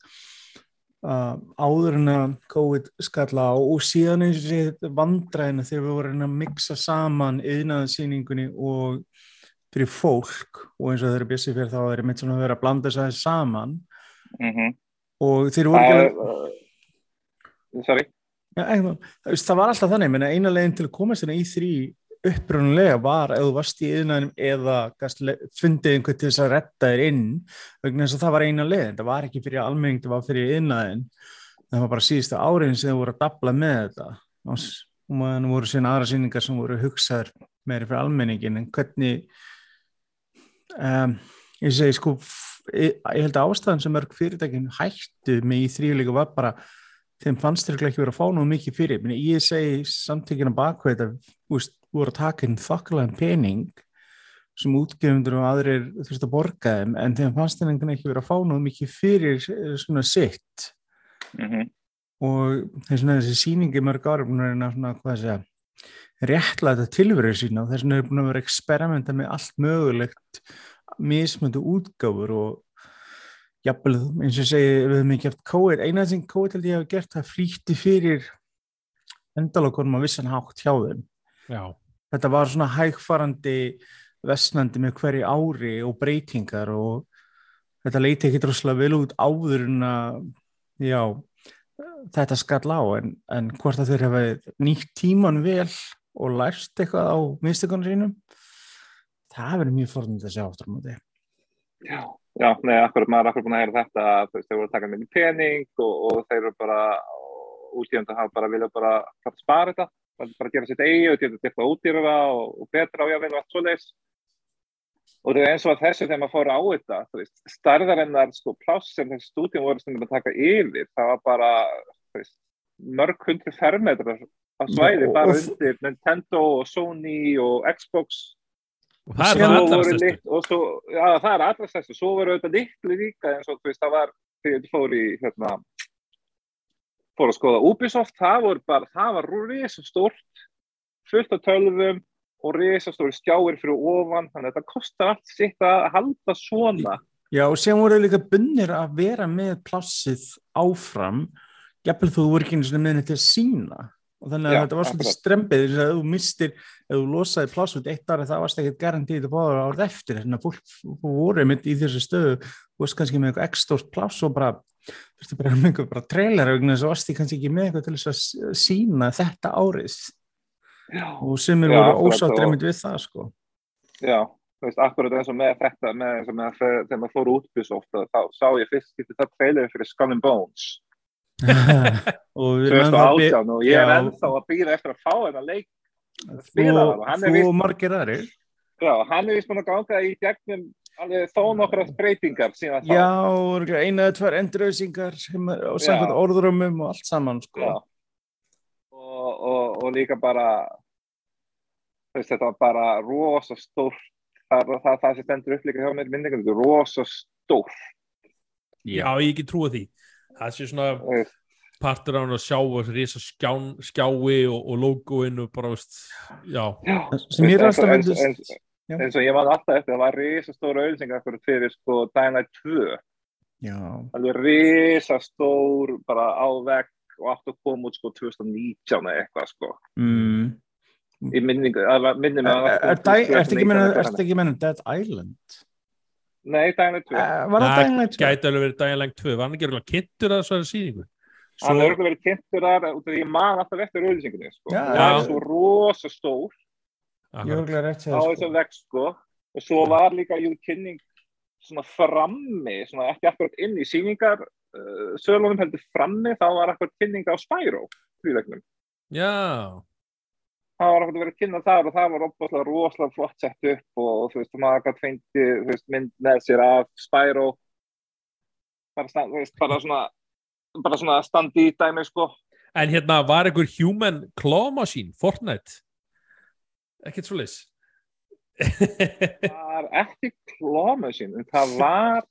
uh, áður en að COVID skalla á og síðan eins og sé vandræðina þegar við vorum að mixa saman yðnaðarsýningunni og fyrir fólk og eins og þeirra bjössi fyrir þá er einmitt svona að vera að blanda þess aðeins saman Mm -hmm. og þeir voru ekki alveg uh, sorry. Þú veist, það var alltaf þannig, menna eina leginn til að koma svona í þrý upprunulega var ef þú varst í yðnaðinum eða fundið einhvern til þess að retta þér inn vegna þess að það var eina leginn, það var ekki fyrir almenning, það var fyrir yðnaðin það var bara síðustu áriðin sem þau voru að dabla með þetta. Og maður voru síðan aðra sýningar sem voru hugsaður meiri fyrir almenningin en hvernig um, ég segi sko ég held að ástæðan sem mörg fyrirtækin hættu með í þrýjuleika var bara þeim fannst þeir ekki verið að fá nú mikið fyrir Meni, ég segi samtökina bakveð þetta úst, voru að taka inn þokkalega pening sem útgefundur og aðrir þurft að borga þeim en þeim fannst þeir ekki verið að fá nú mikið fyrir eh, svona sitt Mm -hmm. og þessi sýningi mörg ári búin að reyna svona, hvað að segja réttlæta tilverið sína og þess vegna er búin að vera eksperimenta með allt mögulegt mismöndu útgáfur og jafnvel eins og segi við höfum ekki haft COVID, eina sem COVID held ég hafa gert það flýtti fyrir endalokunum að vissan hátt hjá þeim. Já, þetta var svona hægfarandi vestnandi með hverju ári og breytingar og þetta leiti ekki droslega vel út áður en að já, þetta skall á. En, en hvort að þeir hafa nýtt tíman vel og lært eitthvað á minnstekunum sínum það verður mjög að sjá áttur á móti. Já, já, nei, akkurat, maður er akkurat búin að heyra þetta, veist, þeir voru að taka mikið pening og, og þeir eru bara útgjöfandi að hafa bara vilja bara klart spara þetta, bara, bara gera sitt eigi og geta þetta útgjöfara og, og betra á jáfnvel og allt svo leiðis og það er eins og að þessu þegar maður fór á þetta, þú veist, starðarinnar sko pláss sem þessi stúdíum voru stundum að taka yfir, það var bara, þú veist, mörg hundru fermetrar á svæði, og- bara og- undir Nintendo og Sony og Xbox og það er Síðan það Svo allra voru stærstu. Lit- og svo, já, það er allra stærstu. Svo voru auðvitað litlu líka eins og þú veist, það var þegar ég fór í hérna, fór að skoða Ubisoft, það voru bara það var risastórt fullt af tölvum og risastóri skjáir fyrir ofan, þannig að þetta kostar allt sitt að halda svona. Já, og sem voru líka bunnir að vera með plássið áfram jafnvel þú voru ekki einu svona með þetta að sína og þannig að Já, þetta var svolítið strempið þess að þú mistir, ef þú losaði pláss út eitt ári það varst ekkert garantíð að báða árið eftir þannig að fólk voru einmitt í þessu stöðu þú varst kannski með eitthvað ekstórt pláss og bara, þú veist, bara með eitthvað bara trailer vegna þess að varst því kannski ekki með eitthvað til þess að sína þetta árið já, og sem er Já, voru og- einmitt við það sko já þú veist, akkurat eins og með þetta með, eins og með þegar maður fór út Ubisoft þá sá ég fyrst 2018 og ég er ennþá að býða eftir að fá þennan leik er þú og margir aðrir Já, hann er vist búin að ganga í gegnum alveg þó nokkra breytingar síðan þá. Já, eina eða tvær endurauðsingar og samkvæmt Já. orðrumum og allt saman sko. Og, og, og líka bara, veist, þetta var bara rosa stórt. Það, það, það, það sem stendur upp líka hjá mér minningunum, þetta er rosa stórt. já, ég ekki trúa því það sé svona partur á hann að sjá þessi risa skján, skjái og, og logoinn og bara, veist, já sem ég er alltaf eins, myndist eins, og ég man alltaf eftir, það var risa stóra auðsingar fyrir sko Light 2. Já, Alveg risa stór, bara á vegg og átt að koma út sko 2019 eða eitthvað sko. mm. Í minningu, það var minnum Er- Ertu ekki meina- ertu ekki meina Dead Island? Nei, Dying Light 2. Uh, var það Dying Light 2? gæti alveg verið daginn 2 var hann ekki alveg kynntur að þessari síningu Hann svo, er örgulega verið kynntur þar út af því ég man alltaf eftir auðlýsingunni sko. Já, það svo er örgulega rétt á þessum sko. vegg sko. og svo var líka jú kynning svona frammi, svona ekki akkurat inn í síningar uh, sölunum heldur frammi, þá var akkurat kynning á Spyro frílegnum. já, Það var akkurat verið kynna þar og það var opaslega rosalega flott sett upp og þú veist, maður akkurat fengi þú veist, mynd með sér af Spyro. Bara, stand, veist, bara svona bara svona standi í dæmi sko. En hérna var einhver human claw machine, Fortnite? Ekkert svo leys var ekki klómusín, en það var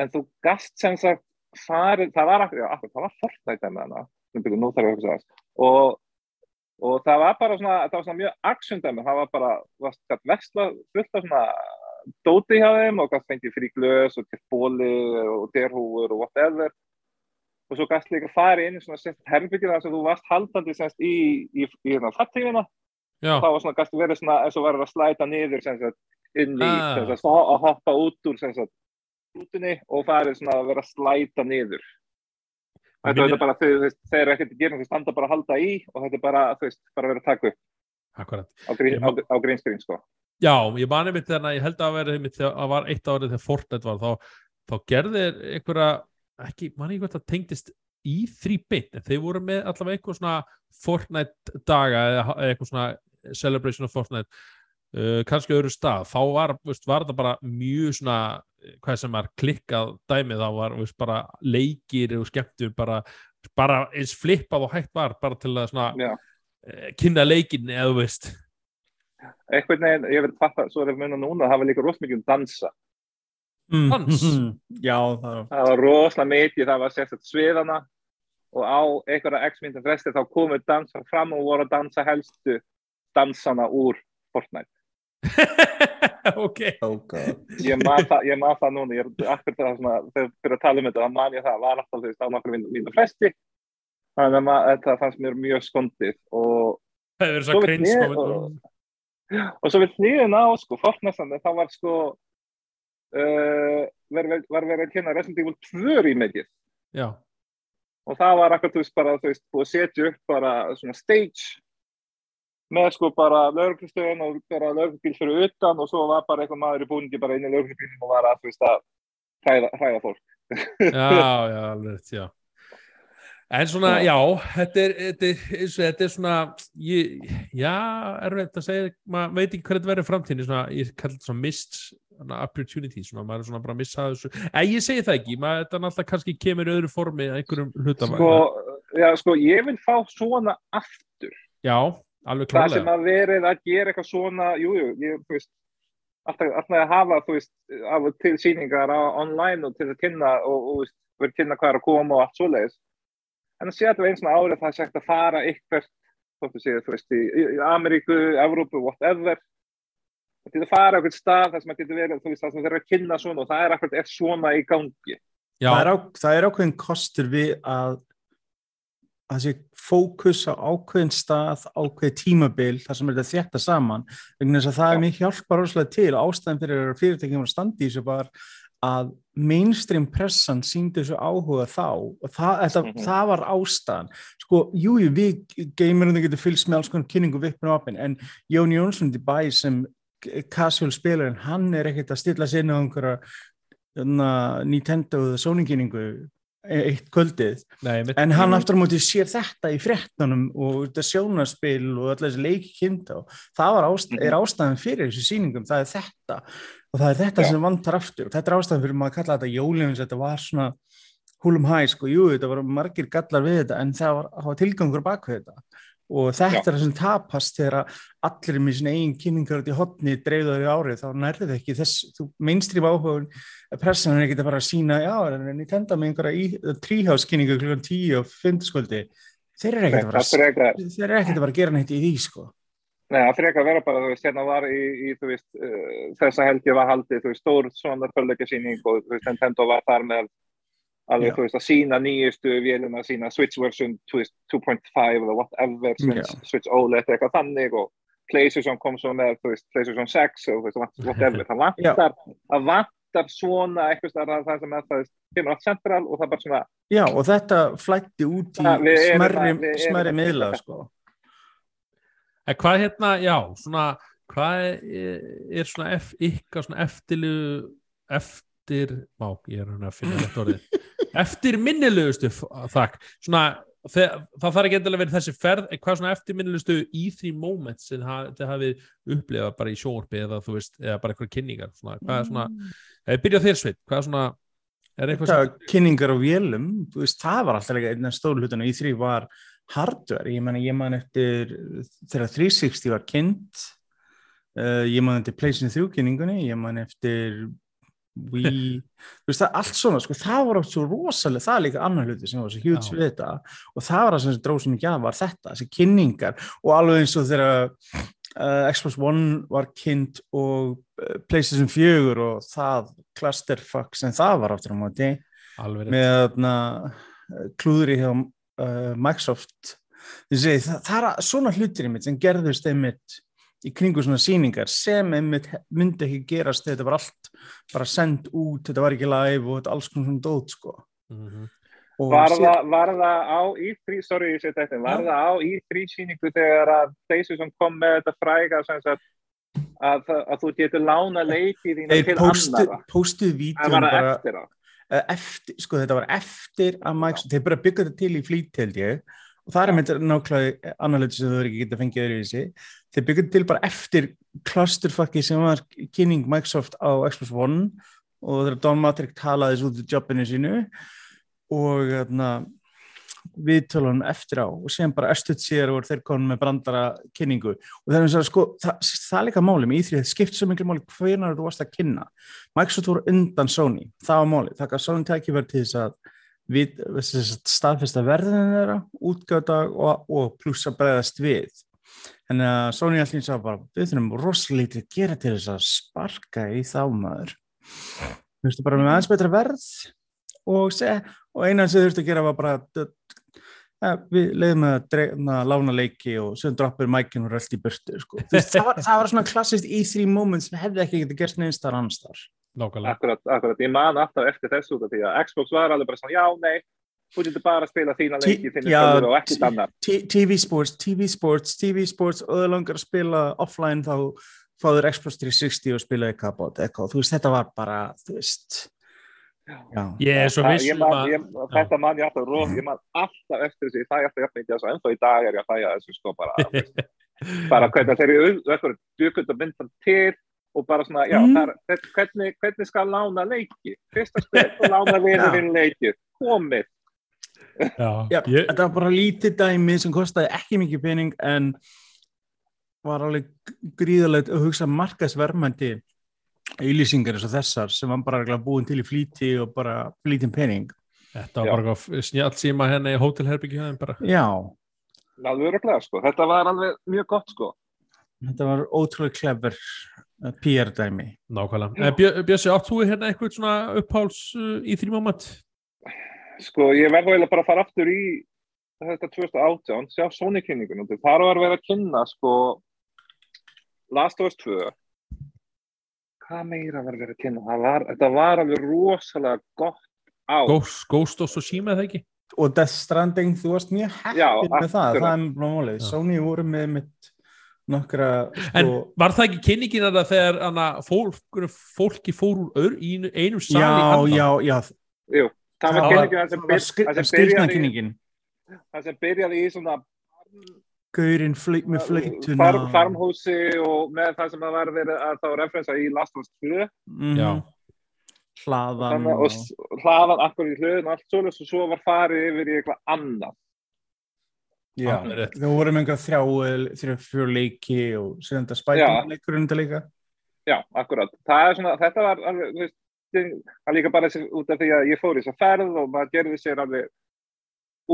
en þú gast sem sagt farið, það var já, það var Fortnite með hana, nú þarf ég að hugsa þess og, og það var bara svona, það var svona mjög dæmi, það var bara, varst gætt vesla fullt af svona dóti hjá þeim og gætt fengið frí glös og bóli og derhúfur og whatever. Og svo gæst líka farið inn í svona sett herbyggir þar sem þú varst haldandi semst í, í, í, í hérna fattífina þá var svona gæstu verið svona eins og verið að slæta niður sem sagt, inn í Ah. sem sagt, að hoppa út úr sem sagt, útunni og farið svona að vera að slæta niður þetta er bara þau, veist, þeir eru ekkert að gera þau standa bara að halda í og þetta er bara, þú veist, bara að vera að taka upp. Akkurat. Á, Ég á, á grínskrín sko. Já, ég mani mitt þegar ég held að vera einmitt þegar að var eitt árið þegar Fortnite var þá, þá gerði þeir einhverja ekki, mani ekki hvort það tengdist í þrý bit, en þeir voru með allavega eitthvað svona Fortnite daga eða eitthvað svona celebration of Fortnite uh, kannski öðru stað. Þá var, veist, var þetta bara mjög svona hvað sem er klikkað dæmið þá var veist, bara leikir og skemmtum bara, bara eins flippað og hægt var bara til að svona uh, kynna leikin eða þú veist einhvern veginn, ég veit fatta, svo er það munna núna það var líka rosa mikið um dansa Mm. Dans. Já, það það var rosalega mikið, það var sérstætt sviðana og á einhverja x-myndin fresti þá komu dansar fram og voru að dansa helstu dansana úr Fortnite ok. Oh ég man það, man það núna, ég er akkur það svona, þegar fyrir að tala um þetta, þá man ég það, var alltaf þú veist á nokkur mínu fresti, þannig að ma- þetta fannst mér mjög skondið og Það hefur verið Svo ég, moment. og- og svo við hlýðin á sko, Fortnite þá var sko uh, var, var verið að kynna Resident Evil 2 í Já, og það var akkur, þú veist, bara, þú veist, búið að setja upp bara svona stage með sko bara lauruglustöðun og bara lauruglubíl fyrir utan og svo var bara eitthvað maður í búningi bara inn í lauruglubílinn og var að, þú veist, að hræða, hræða fólk. já, já, alveg já. En svona, já, þetta er, þetta er, þetta er svona, ég, já, erfitt að segja, maður veit ekki hvernig þetta verður framtíðin, svona, ég kalli þetta svona svona opportunity, svona, maður er svona bara að missa þessu, en ég segi það ekki, maður, þetta alltaf kannski kemur í öðru formi að einhverjum hluta. Sko, já, sko, ég vil fá svona aftur. Já, Það sem að verið að gera eitthvað svona, jú, jú, ég, þú veist, alltaf, alltaf að hafa, þú veist, af og til sýningar á online og til að kynna og, og verið kynna hvað er að koma og allt svoleiðis. En að sé að það eins og árið það er sagt að fara eitthvað, þóttu séu, þú veist, í, í Ameríku, Evrópu, whatever, og til að fara á einhvern stað þar sem að getur verið, þú veist, það sem þeir eru að kynna svona og það er akkurat er svona í gangi. Já, það er, á, það er ákveðin kostur við að að sé fókus á ákveðin stað, ákveðin tímabil þar sem er þetta þjætta saman. Vegna þess að það er mér hjálpar rosalega til ástæðan fyrir að fyrirtækjum standa í þessu var að mainstream pressan síndi þessu áhuga þá. Og það, þetta, Mhm. það var ástæðan. Sko, jú, jú, við gamerunni getur fylgst með alls konar kynningu vippin og opin en Jón Jónsson í bæ sem casual spilarinn, hann er ekkert að stilla sér inn á einhverja na, Nintendo eða Sony kynningu eitt kvöldið. Nei, En hann aftur á móti sér þetta í fréttunum og þetta sjónaspil og allir þessi leiki kynnt og það ást Mhm. er ástæðan fyrir þessu sýningum, það er þetta. Og það er þetta Já. sem vantar aftur. Og þetta er ástæðan fyrir maður að kalla þetta jólins þetta var svona húlum hæ sko, jú, þetta var margir gallar við þetta en það var, það var tilgangur bak við þetta og þetta Já. er það sem tapast þegar allir með sinna eigin kynningar út í hotni dreifðar í árið, þá nærðu þið ekki þess, þú mainstream áhugun pressan er ekki að fara að sína, já, en ég tenda með einhverja tríháskynningu klukkan tíu og fundaskvöldi, þeir eru ekkert að Það að þeir eru ekkert að fara að gera neitt í því, sko. Nei, það fyrir ekki að vera bara, þú veist, hérna var í, í þú veist, uh, þessa helgi var haldið, þú veist, stór svona förleikasýning og þú veist, Nintendo var þar með alveg, þú veist, að sína nýjustu vélina, sína Switch version þú veist, 2.5 eða whatever. Switch, Switch OLED eitthvað þannig og PlayStation kom svo með, þú veist, PlayStation 6 og þú veist, whatever, það vantar, það vantar svona eitthvað starf það sem að það kemur allt central og það bara svona, Já, og þetta flætti út í smerri, smerri miðla, sko. En hvað hérna, já, svona, hvað er, er svona ef, ykkar svona eftirlu, eftir, má, ég er hann að finna þetta orðið, eftir minnilegustu þakk, það þarf ekki endilega verið þessi ferð, hvað svona eftir minnilegustu E3 moments sem ha- þið hafið upplifað bara í sjónvarpi eða þú veist, eða bara eitthvað kynningar, svona, hvað er svona, eða byrja þér sveit, hvað er svona, er sem, kynningar á vélum, þú veist, það var alltaf einn af stóru hlutana í því var hardware, ég man, ég man eftir þegar 360 var kynnt uh, ég man eftir PlayStation 3 kynningunni, ég man eftir Þú veist það allt svona, sko, það var oft svo rosalega það er líka annar hluti sem var svo hjúts við þetta og það var það sem dróð sem ekki að var þetta, þessi kynningar og alveg eins og þegar uh, Xbox One var kynnt og uh, PlayStation 4 og það clusterfuck sem það var aftur á móti alveg með þarna, klúðri hjá uh, Microsoft. Segi, það, það er svona hlutir einmitt sem gerðust einmitt í kringu svona sýningar sem einmitt myndi ekki gerast þetta var allt bara sendt út, þetta var ekki live og þetta alls konar svona dót sko. Mhm. og var það, var það á E3, sorry ég seti þetta, var það á E3 síningu þegar að PlayStation kom með þetta fræga sem sagt að, það- að þú getur lána leiki þína þeir til postu, annara vídjum var það bara eftir eh, eftir, sko þetta var eftir að Microsoft, þeir bara byggja þetta til í flýt held ég og það er með nákvæmlega analytis sem þú verður ekki getað fengið öðru í þessi þeir byggja þetta til bara eftir clusterfucki sem var kynning Microsoft á Xbox One og þegar Don Matrick talaði þessu út í jobbinu sínu og þarna viðtölunum eftir á. Og síðan bara östuð sér og þeir konum með brandara kynningu. Og það er eins og sko, það, það er líka máli með í því að skipt svo miklu máli hvenar þú varst að kynna. Microsoft voru undan Sony, það var máli það gaf Sony tækifæri til þess að við, staðfesta verðinu þeirra útgöta og, og pluss að bregðast við. En að Sony allir sá bara við þurfum rosalega lítið að gera til þess að sparka í þá maður. Þú veist bara með aðeins betra verð og, og einan sem þú þurfti að gera var bara að eh, við leiðum að dreifna lána leiki og síðan droppir mækinn og röldi í burtu sko. Það, var, það var svona klassist E3 moment sem hefði ekki getið gerst neins þar annars þar Akkurat, akkurat, ég man alltaf eftir þessu út af því að Xbox var alveg bara svona, já, nei, þú getur bara að spila þína leiki, þínu sjálfur og ekkert annar. TV sports, TV sports, TV sports og það langar að spila offline þá fáður Xbox 360 og spilaði Cabot eitthvað, þú veist, þetta var bara þú veist. Já, ég er svo viss ég um ég, þetta man ég alltaf róf, ég man alltaf eftir þessu, ég fæ alltaf mikið þessu, ennþá í dag er ég að fæja þessu sko bara, bara hvernig þeir eru djúkund að mynda til og bara svona, já, Mm. þar, hvernig, hvernig skal lána leiki? Fyrsta spil og lána vinurinn leikið, komið. já, Já, ég, þetta var bara lítið dæmi sem kostaði ekki mikið pening en var alveg gríðalegt að hugsa markasvermandi auðlýsingar eins og þessar sem var bara búin til í flýti og bara flýtin pening. þetta var Já. bara eitthvað snjátt síma henni í hótelherbyggju þeim bara Já, Alveg örugglega, sko. Þetta var alveg mjög gott sko. þetta var ótrúlega clever uh, PR dæmi. nákvæmlega Eh, Bjö- Bjössi, átt þú hérna eitthvað svona uppháls uh, í þrjum moment? Sko, ég verði eiginlega bara að fara aftur í þetta 2018, sjá Sony-kynningun og þar var verið að kynna, sko, Last of Us 2. Hvað meira var verið að kynna? Var, þetta var alveg rosalega gott á. Ghost, Ghost of Tsushima eða ekki? Og Death Stranding, þú varst mjög heppin með það, það er mjög málið. Já. Sony voru með mitt nokkra, En sko, var það ekki kynningin að það þegar hana, fólk, fólki fór úr einum sali já, annan? já, já, Jú, það það var kynningin í- kynningin. það sem byrjaði í svona Gaurinn fle með fleituna. farm, farmhúsi og með það sem það var verið að þá referensa í Last of Us 2 Mhm. Já. Hlaðan og s- hlaðan akkur í hlöðun og allt svoleiðis og svo var farið yfir í eitthvað annað Já, þú voru með einhver þrjá, þrjá, fjör leiki og síðan þetta spætum leikurinn þetta líka. Já, akkurat. Það er svona, þetta var alveg, það er líka bara þessi, út af því að ég fór í þess að ferð og maður gerði sér alveg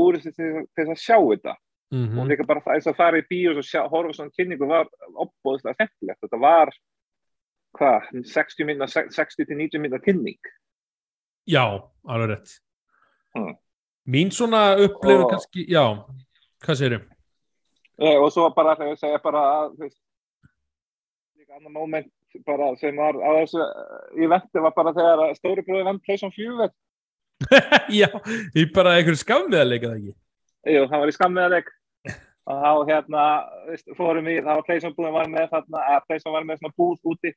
úr þess að sjá þetta. Mhm. Og líka bara þess að fara í bíó og sjá, horfa á svona kynningu var opbóðslega fentilegt. Þetta var, hvað, 60 minna, 60 til 90 minna kynning. Já, alveg rétt Mm. Mín svona upplifun Og- kannski, já Hvað segirðu? Eh, og svo bara þegar ég segja bara að, líka annar moment bara sem var á þessu í vendi var bara þegar stóri bróði vann Playstation 4 já, ég bara einhverju skammið að leika það ekki? Jú, það var í skammiðaleg og þá hérna fórum við, það var Playstation búin var með þarna, að Playstation var með svona búð úti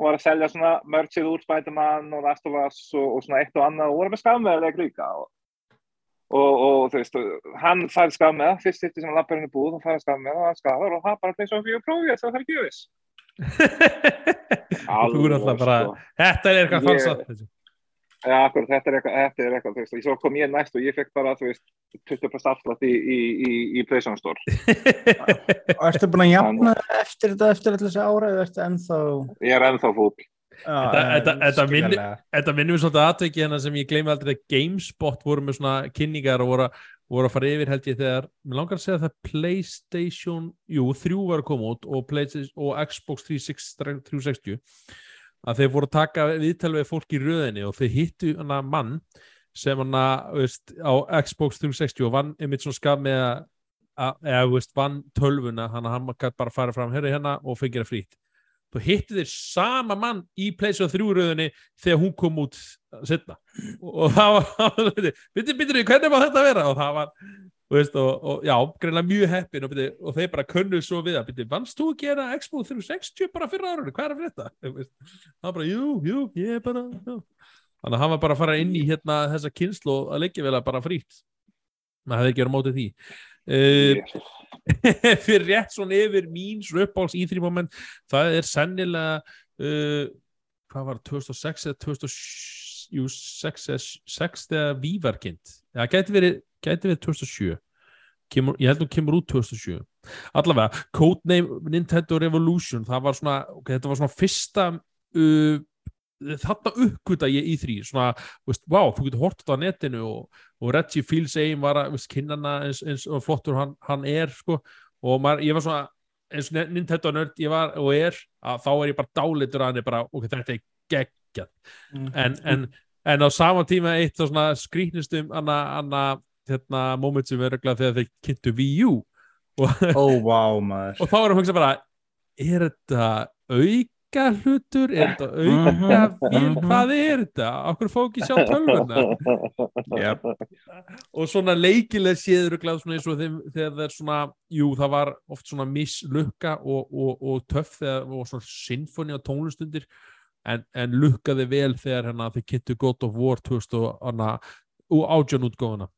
og var að selja svona merchið úr Spiderman og Last of Us og, og svona eitt og annað og voru með skammiðaleg líka og, og, og þú veist, hann fær skammiða, fyrst hittir sem hann lappar inn í búð og fær skammiða og hann skafar og það bara Playstation 4 prófið þess að það er viss Þú er alltaf bara sko. Þetta er eitthvað falsað Já, akkur, þetta er eitthvað, þetta er eitthvað, þú veist, og svo kom ég næst og ég fekk bara, þú veist, 20% afslátt í, í, í, í Playstation Store. Og ertu búin að jafna eftir þetta, eftir þessi ára, eða ertu ennþá... Ég er ennþá fúll. Þetta- minnum við svolítið aðtöki hérna sem ég gleymi aldrei að GameSpot voru með svona kynningar og voru, voru að fara yfir held ég þegar, mér langar að segja það Playstation, jú, þrjú var að koma út og, og Xbox 360, 360 að þeir voru að taka viðtal við fólk í röðinni og þeir hittu hana mann sem hana, veist, á Xbox 360 og vann einmitt svona skaf með að, eða, veist, vann tölvuna, hann að hann gæti bara fara fram, hérna og fengið það frýtt þú hittu þeir sama mann í PlayStation 3 röðinni þegar hún kom út setna og, og það var byrju, byrju, hvernig má þetta vera? Og það var, þú veist, og, og já greinlega mjög heppin og, byrju, og þeir bara könnuð svo við að, vannst þú að gera Xbox 360 bara fyrir árunni, hvað er að Þú veist, það var bara, jú, jú, ég er bara já. þannig að hann var bara að fara inn í hérna þessa kynslu og að leggja vel að bara frýtt maður hefði ekki verið mótið því uh, fyrir rétt svona yfir mín svona uppáhalds í þrjum moment það er sennilega uh, hvað var það, 2006 eða 2006 jú, 6 eða 6 þegar Vívarkind það gæti verið, gæti verið 2007 kemur, ég held að hún kemur út 2007 allavega, Codename Nintendo Revolution það var svona, ok, þetta var svona fyrsta uh, þarna uppgöta ég í þrý svona, veist, wow, þú getur hort þetta á netinu og, og Reggie Fils-Aim var að veist, kynnana eins, eins og flottur hann, hann er sko, og maður, ég var svona eins og Nintendo nörd ég var og er að þá er ég bara dálitur að hann er bara, ok, þetta er geggjað Mm. en, en, en á sama tíma eitt þá svona skrýtnistum anna, anna hérna, moment sem er örugglega þegar þeir kynntu Wii U og, vá, maður. og þá erum við að hugsa bara er þetta auka hlutur er þetta auka Mhm, vél, mhm. hvað er þetta? Okkur fá ekki sjá tölvuna Yep. og svona leikileg séður glæð svona eins og þeim, þegar það er svona jú það var oft svona mislukka og, og, og töff þegar og svona sinfoni og tónlistundir en, en lukkaði vel þegar hérna þau kynntu 2000 og hana, og átján útgóðuna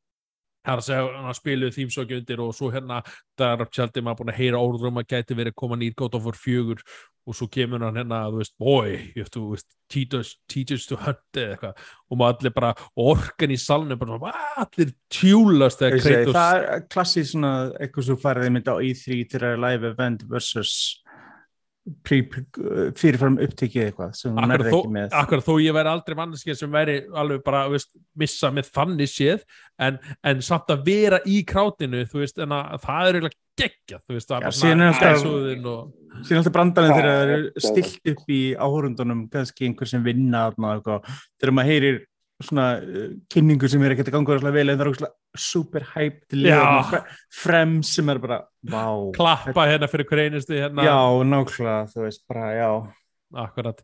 það er að segja hann spiluðu þýmsóki undir og svo hérna það er tjaldi maður búin að heyra orður um að gæti verið koma nýr God of War 4 og svo kemur hann hérna, þú veist, boy you have to, veist, teach us, teach us to hunt eða eitthvað, og maður allir bara orkan í salnu, bara svona, "Ah, allir tjúlast segi, Kratos. Það er klassið svona eitthvað svo farið mynd á E3 til að live event versus fyrirfram upptekið eitthvað sem hún þó, ekki með akkur þó ég væri aldrei manneskja sem væri alveg bara þú veist, missa með þannig séð en, en samt að vera í krátinu þú veist, en að það er eiginlega geggja þú veist, er síðan er bara alltaf- brandarinn þegar það já. stilt upp í áhórundunum kannski einhver sem vinna þegar maður heyrir svona uh, kynningu sem er ekkert að ganga vel en það er rosalega super hype fre, frem sem er bara vá, klappa hérna fyrir hver einustu hérna, já, nákvæmlega þú veist, bara já. Akkurat.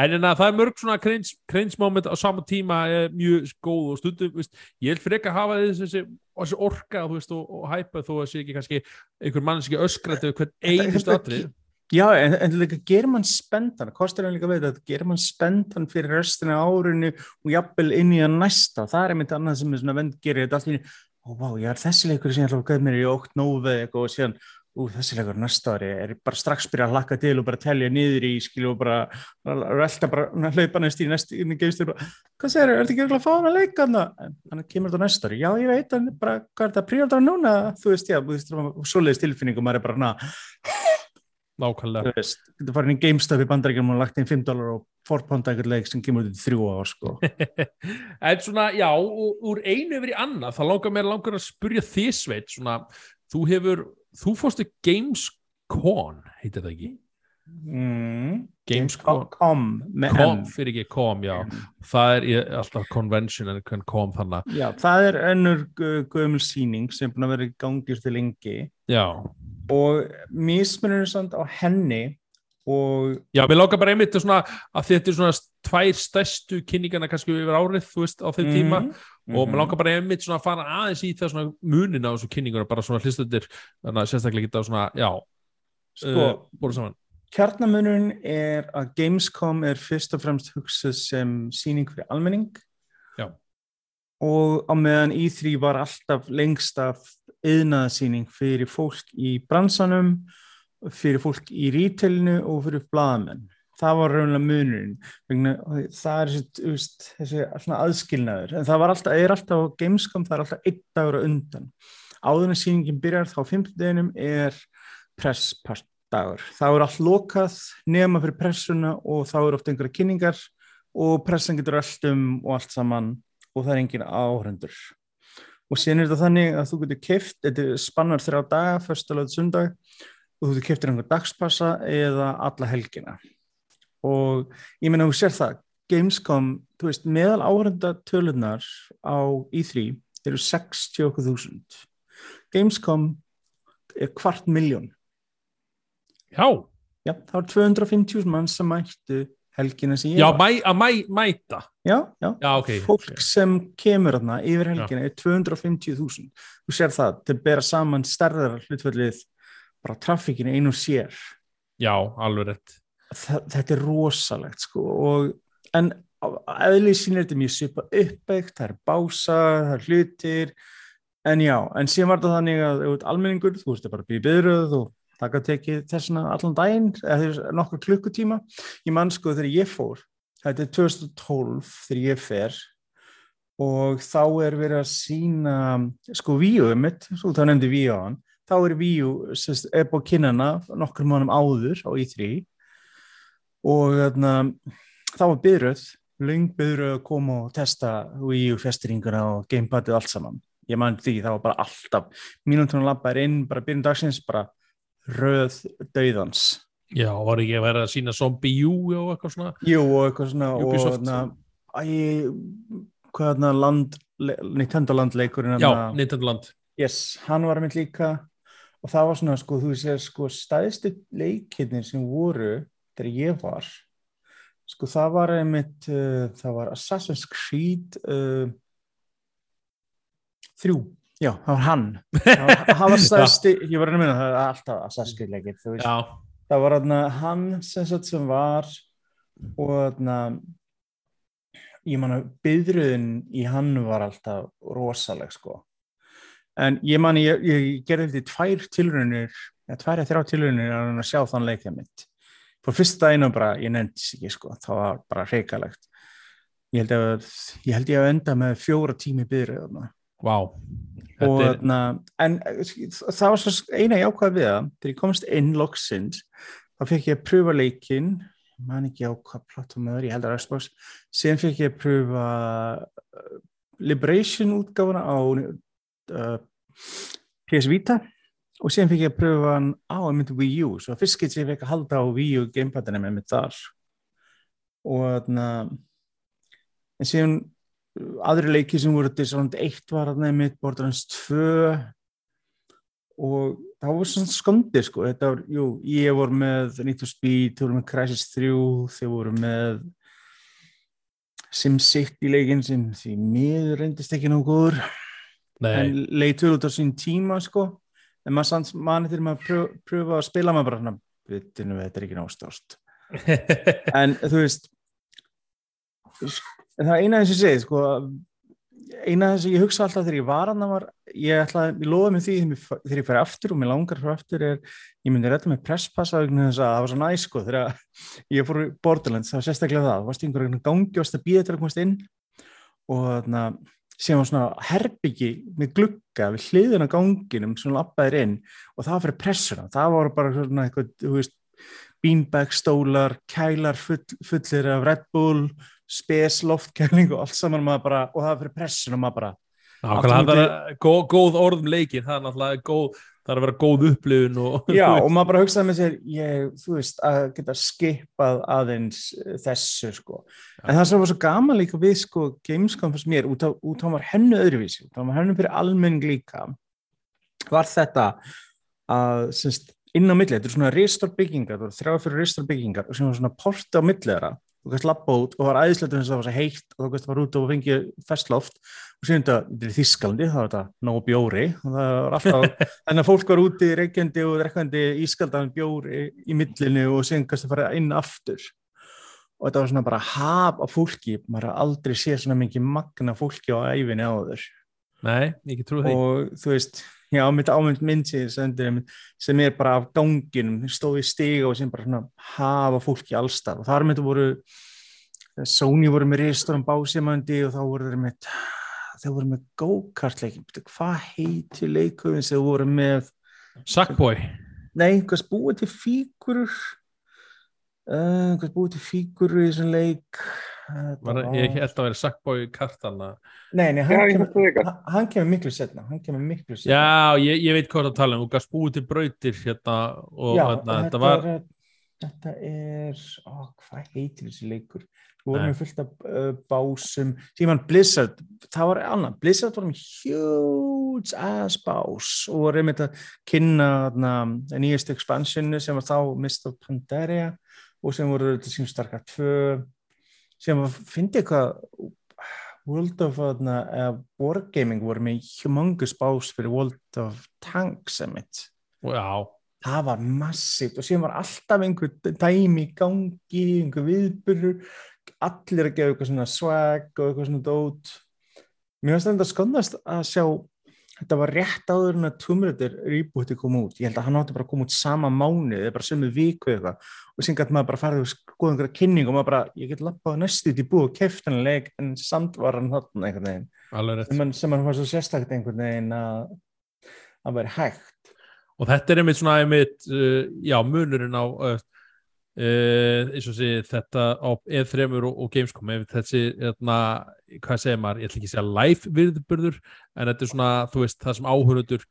En en að það er mörg svona cringe, moment á sama tíma er mjög góð og stundum, veist, ég vil freka hafa þessi, þessi, þessi orka veist, og, og hæpa þó að sé ekki kannski einhver mannski öskrætti við hvern Þetta- einustu þetta- atrið Já, en, en líka gerir mann spendan, kostar hann líka við þetta, gerir mann spendan fyrir restina árinu og jafnvel inn í að næsta, það er einmitt annað sem er svona vend gerir þetta einu, ó vá, ég er þessi leikur sem ég ætla að gæða mér í ótt nóvið eitthvað og síðan, ú, þessi leikur næsta ári er bara strax byrja að hlakka til og bara telja niður í, skilju og bara relta bara, hlaupa næst í næst inn í geistur, hvað segir, er þetta ekki að fá hann að leika hann hann kemur þetta næsta ári, já, ég veit hann bara, hvað er þetta, príaldra núna, þú veist, já, þú veist, svoleiðis tilfinning nákvæmlega þú veist, getur farin í GameStop í bandaríkjum og lagt inn 5 dólar og forponda eitthvað leik sem kemur út í þrjú ár sko. en svona, já, úr, einu yfir í annað, það langar mér langar að spurja þið sveit, svona, þú hefur þú fórstu Gamescon heitir það ekki? mm. Gamescom Com Com, fyrir ekki com, já það er ég, alltaf convention en hvern com þannig Já, það er önnur gömul sýning sem búin að vera í gangi til lengi já, og mismunur samt á henni og já, mér langar bara einmitt svona, að þetta er svona tvær stærstu kynningana kannski yfir árið, þú veist, á þeim tíma. Mhm, og mér langar bara einmitt svona að fara aðeins í það svona munin á þessu kynningur bara svona hlustundir, þannig að sérstaklega geta svona, já, sko, uh, búin saman. kjarnamunurinn er að Gamescom er fyrst og fremst hugsað sem sýning fyrir almenning. Já. og á meðan E3 var alltaf lengst af yðnaðsýning fyrir fólk í bransanum fyrir fólk í retailinu og fyrir blaðamenn það var raunlega munurinn það er þessi, þessi aðskilnaður en það var alltaf, er alltaf á Gamescom það er alltaf einn dagur á undan áður en sýningin byrjar þá á fimmtudeginum er presspart dagur. Það er allt lokað nema fyrir pressuna og þá eru oft einhverja kynningar og pressan getur allt um og allt saman og það er engin áhrendur. Og síðan er þetta þannig að þú getur keft, þetta spannar þrjá daga, föstulega sundag og þú getur keftir einhver dagspassa eða alla helgina. Og ég meina þú sér það, Gamescom, þú veist, meðal áhrenda tölunar á E3 eru 60.000. Gamescom er kvart miljón. já, Já, það var 250 mann sem mættu helgina sem ég já, var. mæ, að mæ, mæta Já, já. já, ok, Fólk ok. sem kemur þarna yfir helgina er 250.000. Þú sér það, að bera saman stærðar hlutfellið bara trafikinu einu sér. já, alveg rétt Þa, þetta er rosalegt sko og en eðlið sín er þetta mjög svipa uppbyggt, það er bása, það er hlutir en já, en síðan var þetta þannig að almenningur, þú veist það bara býð byðröð og það gæti tekið þessuna allan daginn eða nokkur klukkutíma. Ég man sko þegar ég fór þetta er 2012 þegar ég fer og þá er verið að sína sko víu mitt, svo þá nefndi víu á hann þá er víu, sérst, er búið kynnana nokkur mánum áður á E3 og þarna, þá var byrjöð löng byrjöð að koma og testa U festiringuna og gamepadið allt saman. Ég man því, það var bara alltaf mínútonum labbaðir inn, bara byrjun dagsins bara röð dauðans. Já, var ekki að vera að sína zombie U og eitthvað svona? Jú, og eitthvað svona og Ubisoft. þarna, æ, hvað það land, Nintendo landleikurinn Já, þarna- Nintendo Land. Yes, hann var mynd líka og það var svona sko, þú sér sko stæðstu leikirnir sem voru þegar ég var sko það var einmitt uh, það var Assassin's Creed uh, þrjú, já, það var hann. Það var, stæðstu, ég var að minna það alltaf Creed leikir, þú veist. Já, það var þarna hann sem, sagt sem var og þarna ég man að byðruðin í hann var alltaf rosaleg sko. En ég man ég, ég gerði þetta tvær tilraunir eða tvær eða þrjá tilraunir að að sjá þann leikja mitt. Fór fyrsta einu bara, ég nefndis ekki sko. Það var bara reikalegt ég held að ég held ég að enda með fjóra tími byðruð vá. Og, er, na, en eh, það var svo eina jákvæð við það þegar ég komst inn loksins þá fekk ég að pröfa leikinn. Man ekki á hvað plattum það er, ég held að Xbox. Síðan fekk ég að pröfa uh, Liberation útgáfuna á uh, PS Vita. Og síðan fekk ég að pröfa hann á einmitt Wii U, svo fyrst getur ég fekk að halda á Wii U gamepadina með mitt þar. Og þarna en síðan aðri leiki sem voru Dishonored 1 var þarna einmitt Borderlands 2 og það var svona skondið sko. Þetta var, jú, ég voru með Need to Speed, þau voru með Crysis 3 þau voru með SimCity leikinn sem því miður reyndist ekki nógu góður. En leitur út á sín tíma sko. En maður sanns manni þegar maður pröfa, pröfa að spila maður bara vitinu þetta er ekki nástást en þú veist en það er eina þess að segja sko, eina þess að ég hugsa alltaf þegar ég var hann var, ég ætla, ég lofa mig því þegar ég færi aftur og mér langar fyrir aftur er, ég myndi redda með presspassa að það var svo næ sko þegar ég fór í Borderlands, það var sérstaklega það, þú varst einhverjum gangi og varst að býða til að komast inn og þarna sem var svona herbyggi með glugga við hliðina ganginum sem lappaðir inn og það var fyrir pressuna það var bara svona eitthvað, þú veist beanbag stólar, kælar full, fullir af Red Bull spes loftkæling og allt saman bara, og það fyrir pressuna maður bara Nákvæmlega, það er góð, góð orð um leikin það er náttúrulega góð, það er að vera góð upplifun og Já, og maður bara hugsaði með sér, ég, þú veist, að geta skipað aðeins þessu, sko. En það sem var svo gaman líka við, sko, Gamescom fyrst mér, út á, út á var hennu öðruvísi, út á var hennu fyrir almenning líka, var þetta að, semst, inn á milli, þetta er svona ristor byggingar, það voru þrjá fyrir ristor byggingar og sem var svona porti á milli þeirra, þú kannst lappa út og var æðislegt þess að það var svo heitt og þú kannst fara út og fengið festloft. Og síðan þetta, er Þískalandi, það var þetta nóg bjóri. Og það var alltaf, þannig að fólk var úti reykjandi og drekkandi ískaldan bjóri í millinu og síðan kannski fara inn aftur. Og þetta var svona bara haf af fólki, maður aldrei séð svona mikið magna fólki á æfinni áður Nei, ég ekki trú því. Og þú veist, já, mitt ámynd mynd sem, ég sendi, einmitt, sem er bara af ganginum, stóð í stiga og sem bara svona hafa fólki allstar og þar þetta voru Sony voru með reistórum básimandi og þá voru þeir með þau voru með go-kart-leikin hvað heiti leikurinn sem voru með? Sackboy. Nei, hvað búið til fígurur uh, hvað búið til fígurur í þessum leik Var, var- Ég held að vera Sackboy kartana nei, nei, Já, hann, ég kemur, hann, hann kemur miklu setna hann kemur miklu setna Já, ég, ég veit hvað það tala um, þú gafst búið til brautir hérna og Já, hérna, þetta var er, þetta er ó, hvað heitir þessi leikur? Við vorum með fullt af uh, básum. Síðan Blizzard, það var annað Blizzard með huge ass bás og voru einmitt að kynna na, nýjast expansionu sem var þá Mist of Pandaria og sem voru þetta sem starka tvö sem var, fyndi eitthvað World of uh, Wargaming voru með humongous bás fyrir World of Tanks emitt Já, það var massíft og síðan var alltaf einhver dæmi í gangi, einhver viðburur allir að gefa eitthvað svona swag og eitthvað svona dót. Mér finnst þetta skondast að sjá þetta var rétt áður en að Tomb Raider rebooti kom út, ég held að hann átti bara að koma út sama mánuð, eða bara sömu viku eða og síðan gæti maður bara farið og skoða einhverja kynning og maður bara, ég get lappað næstu í búið og keft hann leik en samt var hann þarna einhvern veginn. Sem hann, sem hann var svo sérstakt einhvern veginn að að vera hægt. Og þetta er einmitt svona einmitt, uh, já, munurinn á uh, eins og sé þetta á E3 og, og Gamescom einmitt þessi, hérna, hvað segir maður? Ég ætla ekki að segja live virðburður en þetta er svona, þú veist, það sem áhörundur,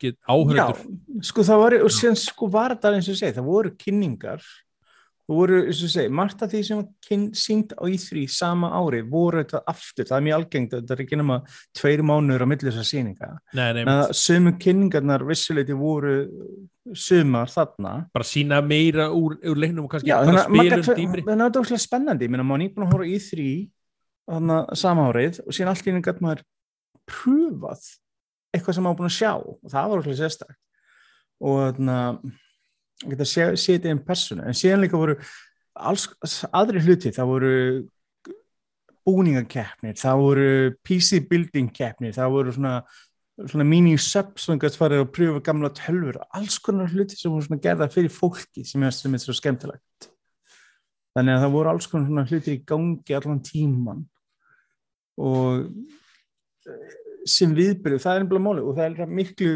Já, sko það var, og síðan sko var þetta eins og ég segi, það voru kynningar þú voru, eins og segi, margt af því sem var sínt á í3 sama ári voru þetta aftur, það er mjög algengt þetta er ekki nema tveir mánuður á milli þessar síninga nei, nei, sömu kynningarnar vissuleiti voru sumar þarna. Bara sína meira úr, úr leiknum og kannski Já, bara spilum dýbri þannig að þetta var svolítið spennandi, ég meina maður nýtt búin að horfa í þrý þannig að sama árið og síðan allt í einu gætt maður pröfað eitthvað sem maður búin að sjá. Og það var svolítið sérstakt. Og þannig að geta í einn personu en síðan líka voru alls aðri hluti, það voru búningakeppnir, það voru PC building keppnir, það voru svona svona mini-subs sem gætt farið að pröfa gamla tölfur, alls konar hluti sem voru svona gerða fyrir fólki sem er, svo skemmtilegt. Þannig að það voru alls konar svona hluti í gangi allan tíman og eh, sem viðbyrju, það er einhverja máli og það er miklu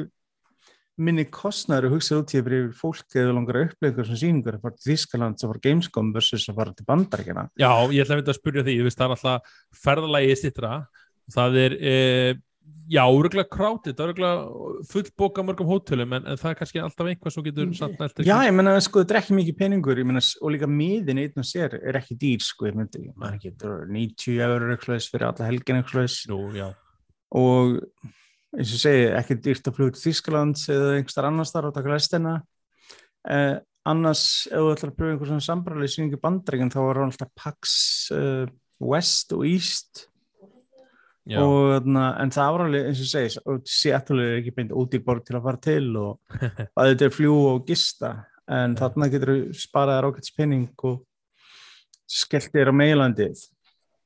minni kostnæður að hugsa út í fyrir fólk eða langar að upplega svona síningar að fara til Þískaland að fara Gamescom versus að fara til Bandaríkjana Já, ég ætla að mynda að spyrja því, þú veist, það er alltaf ferðalagi stittra, það er e, já, örgulega krátið örgulega fullboka mörgum hótelum en, en það er kannski alltaf einhvað sem getur satt nælt Já, ég menna, sko, þetta er ekki mikið peningur ég menna, og líka miðin einn og sér er ekki dýr, sko, ég myndi, maður ekki er 90 eurur og eins og segi, ekki dýrt að fluga til Þískalands eða einhverstar annars þar og taka lestina. Eh, annars ef þú ætlar að pröfa einhver svona sambarlega síningu bandaríkinn þá var hann alltaf PAX uh, West og East. Og, en það var alveg eins og segi, Seattle er ekki beint út í borg til að fara til og að þetta er fljú og gista. En þarna getur þú sparaði rákæts penning og skellt þér á meilandið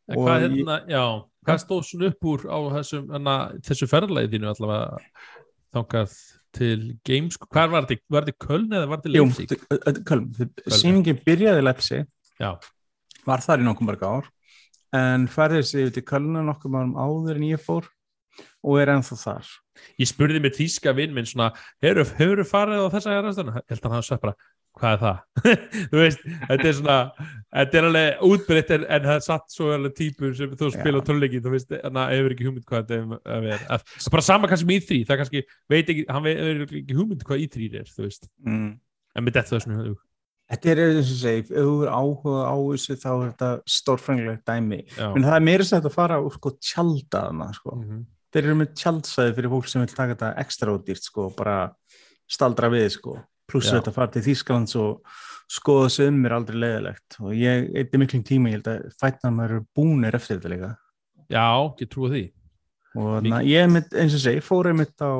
Og hvað, ég- hérna, já, hvað stóð svona upp úr á þessum, hana, þessu ferðalagi þínu allavega þangað til Games, hvað var þetta, var þetta Köln eða var þetta Jú, Leipzig? þ- ö- ö- Köln, sýningin byrjaði Lepsi Já, var þar í nokkuð mörg ár en færði sig yfir til Kölna nokkuð árum áður en ég fór og er ennþá þar. Ég spurði með þýska vinn minn svona, hefur þú farið á þessa hérastöðuna? Ég held að hann sagt bara, hvað er það? þú veist, þetta er svona þetta er alveg útbreytt en, en það er satt svo alveg típur sem þú spila tónleiki, þú veist, en það hefur ekki hugmynd hvað þetta er að. Að- Það er bara sama kannski með í það er kannski, veit ekki, hann hefur ekki hugmynd hvað í er, þú veist, mm. en með þetta svona hug. Þetta er eins og segi, ef þú er áhuga á þessu þá er þetta stórfrængilegt dæmi Já. en það er meira sætt að fara og sko tjaldaðna sko. Mhm. þeir eru með tjaldsæði fyrir fólk sem vil taka þetta ekstra ódýrt sko, bara staldra við sko, pluss þetta fara til Þýskalands og skoða þessu um er aldrei leiðilegt. Og ég eitthvað miklum tíma, ég held að fætna maður búnir eftir þetta líka. Já, ég trúi því. og Mikið. na, ég mynd, eins og segi, fór einmitt á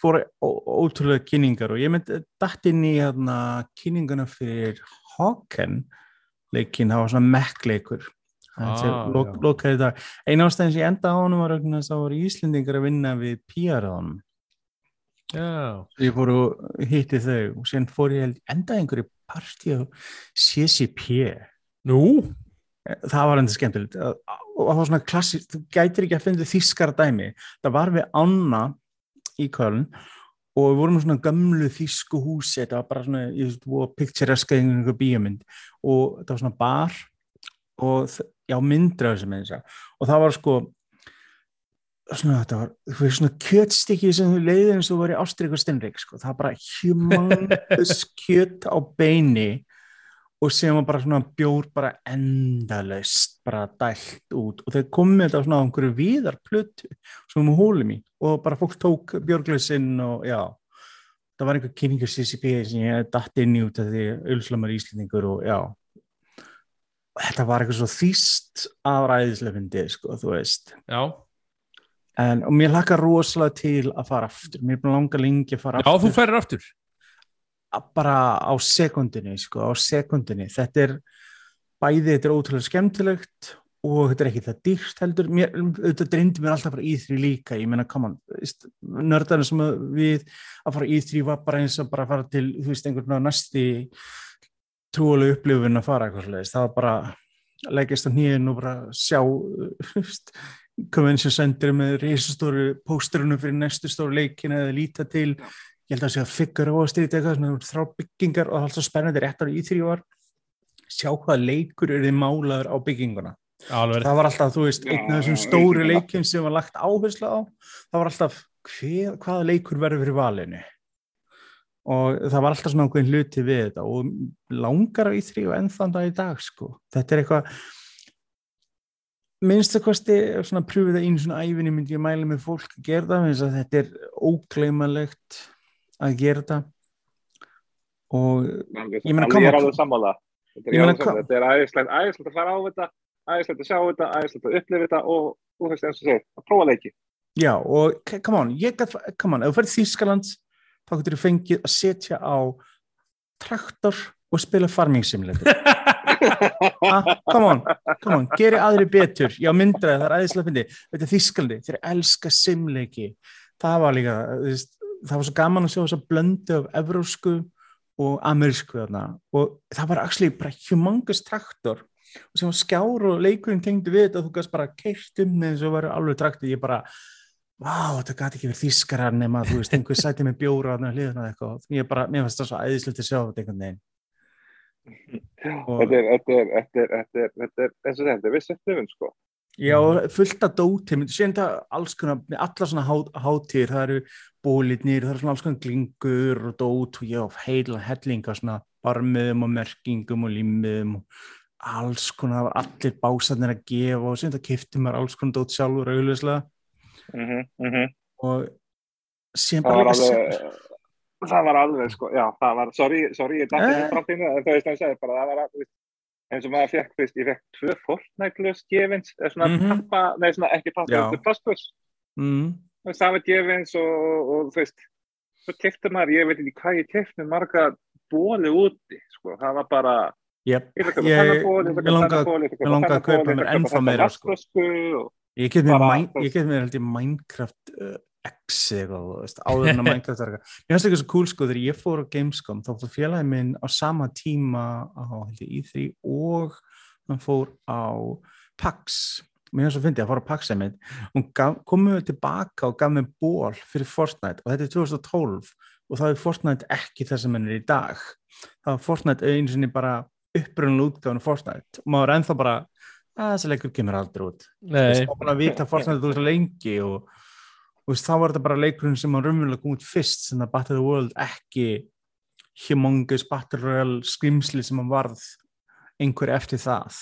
fór ótrúlega kynningar og ég mynd dætt inn í hérna, kynninguna fyrir Hawken. Leikin, það var svona mekkleikur. Ah, lok, eina ástæðin sem ég enda á honum var að það voru Íslendingar að vinna við PR-aðanum Já, ég fór og hitti þau og síðan fór ég endaði einhverju partí á CCP nú, það var enda skemmtilegt. Og það var svona klassist, þú gætir ekki að finna þískara dæmi, það var við Anna í Köln og við vorum í svona gömlu þísku húsi. Þetta var bara svona, ég og pictureska einhverju bíómynd. Og þetta var svona bar og já, myndra og það var sko svona, þetta var, þú veist, svona kjötstykki sem þú leiðir eins og var í Ástrík og Stenrik sko, það var bara humongous kjöt á beini og sem var bara svona bjór bara endalaust bara dælt út. Og þeir komið þetta svona á einhverju víðar plötu sem við hólum í. Og bara fólk tók björglösinn og já það var einhver kynningur CCP sem ég datt inn í út af því er íslendingur og já. Og þetta var eitthvað svo þýst afræðislega fyndið sko þú veist. Já, en, og mér hlakka rosalega til að fara aftur. Mér er búin að langa lengi að fara já, aftur. þú færir aftur. að bara á sekundinni sko, á sekundinni. Þetta er bæði, þetta er ótrúlega skemmtilegt og þetta er ekki það dýrt heldur. Mér, þetta dreyndi mér alltaf bara í því líka. Ég meina, come on, nördarinn sem að við að fara í því var bara eins og bara að fara til, þú veist, einhvern veginn næsti trúalegu upplifun að fara eitthvað það var bara að leggjast á nýjun og bara sjá convention center með reysastóru pósterunum fyrir næstu stóru leikin eða líta til. Ég held að það sé að figgur á að styrja eitthvað sem eru þrá byggingar og það er alltaf spennandi réttar í þrjú ár. Sjá hvaða leikur eru þið málaður á bygginguna. Alveg, það var alltaf, þú veist, einn af þessum stóru leikum sem var lagt áherslu á. Það var alltaf hver, hvaða leikur verður fyrir valinu? Og það var alltaf svona einhvern hluti við þetta og langar á í3 og ennþann dag í dag sko. þetta er eitthvað minnstu kosti svona pröfið það einu svona æfinni myndi ég mæla með fólk að gera það eins að þetta er ógleimalegt að gera þetta og Ég meina, come ég er alveg sammála. Þetta er, æðislegt, að fara á þetta, æðislegt að sjá þetta, æðislegt að upplifa þetta og þú veist eins og segir, að prófa leiki. já og come on, ég gat, come on ef þú ferð Þýskaland þá getur þú fengið að setja á traktor og spila farming simulator come on, come on, geri aðri betur. Já myndraði, það er æðislega fyndi þetta er Þýskalandi, þeir elska simleiki. Það var líka það var svo gaman að sjá þess að blöndu af evrósku og amerísku og það var actually bara humongous traktor. Og sem var skjár og leikurinn tengdi við þetta og þú gæst bara keirt um með þess að vera alveg traktor ég bara, vá, þetta gæti ekki verið þýskarar nema, þú veist, einhver sæti með bjóra þarna hliðina eða eitthvað, ég bara, mér finnst það svo æðislegt að sjá þetta Og- er, þetta er, þetta er, þetta er, eins og þetta er vissið hlifin, sko. Já, fullt af dóti, myndi sér þetta alls konar, með alla svona há, hátíðir, það eru bólitnir, það eru svona alls konar glingur og dót og já, heila hellinga svona barmiðum og merkingum og límiðum og alls konar, allir básarnir að gefa og sem þetta kifti maður alls konar dót sjálfur auðvitað Mm -hmm, og síðan Það bara var líka alveg, það var alveg, sko, já, það var, sorry, sorry, ég dætti Eh. ekki framtíðinu, en það veist að ég segi bara, það var alveg, eins og maður fekk, veist, ég fekk tvö Fortnite-glös gefins, eða svona Mhm. pappa, nei, svona ekki pappa, þetta er mm, Þú veist, það var gefins og, og, þú veist, svo kefti maður, ég veit ekki hvað ég kefti með marga bóli úti, sko, það var bara, yep. ég ætla að kaupa Ég- þennan ból, ég ætla að mig kaupa langaði- þennan ból, ég ætla mig langaði að kaupa þennan ból, ég mér ætla að ennþá kaupa meira, þennan sko. vatnsflösku og, Ég get mér, Bara, mæn, þú veist- ég get mér held ég Minecraft uh, X eitthvað, þú veist, áður en að Minecraft var eitthvað. Mér finnst ekki svo cool sko þegar ég fór á Gamescom þá fór félagið minn á sama tíma á held ég E3 og hann fór á PAX. Mér finnst svo fyndið að fór á PAX einmitt. Gaf, komum við tilbaka og gaf mér ból fyrir Fortnite og þetta er 2012 og það er Fortnite ekki það sem hann er í dag. Það var Fortnite einu sinni bara upprunnulega útgáðan Fortnite og maður er ennþá bara að þessi leikur kemur aldrei út þá búin að vita Fortnite þú veist lengi og, og veist, þá var þetta bara leikurinn sem var raunverulega kom út fyrst sem að Battle of the World ekki humongous Battle Royale skrimsli sem hann varð einhver eftir það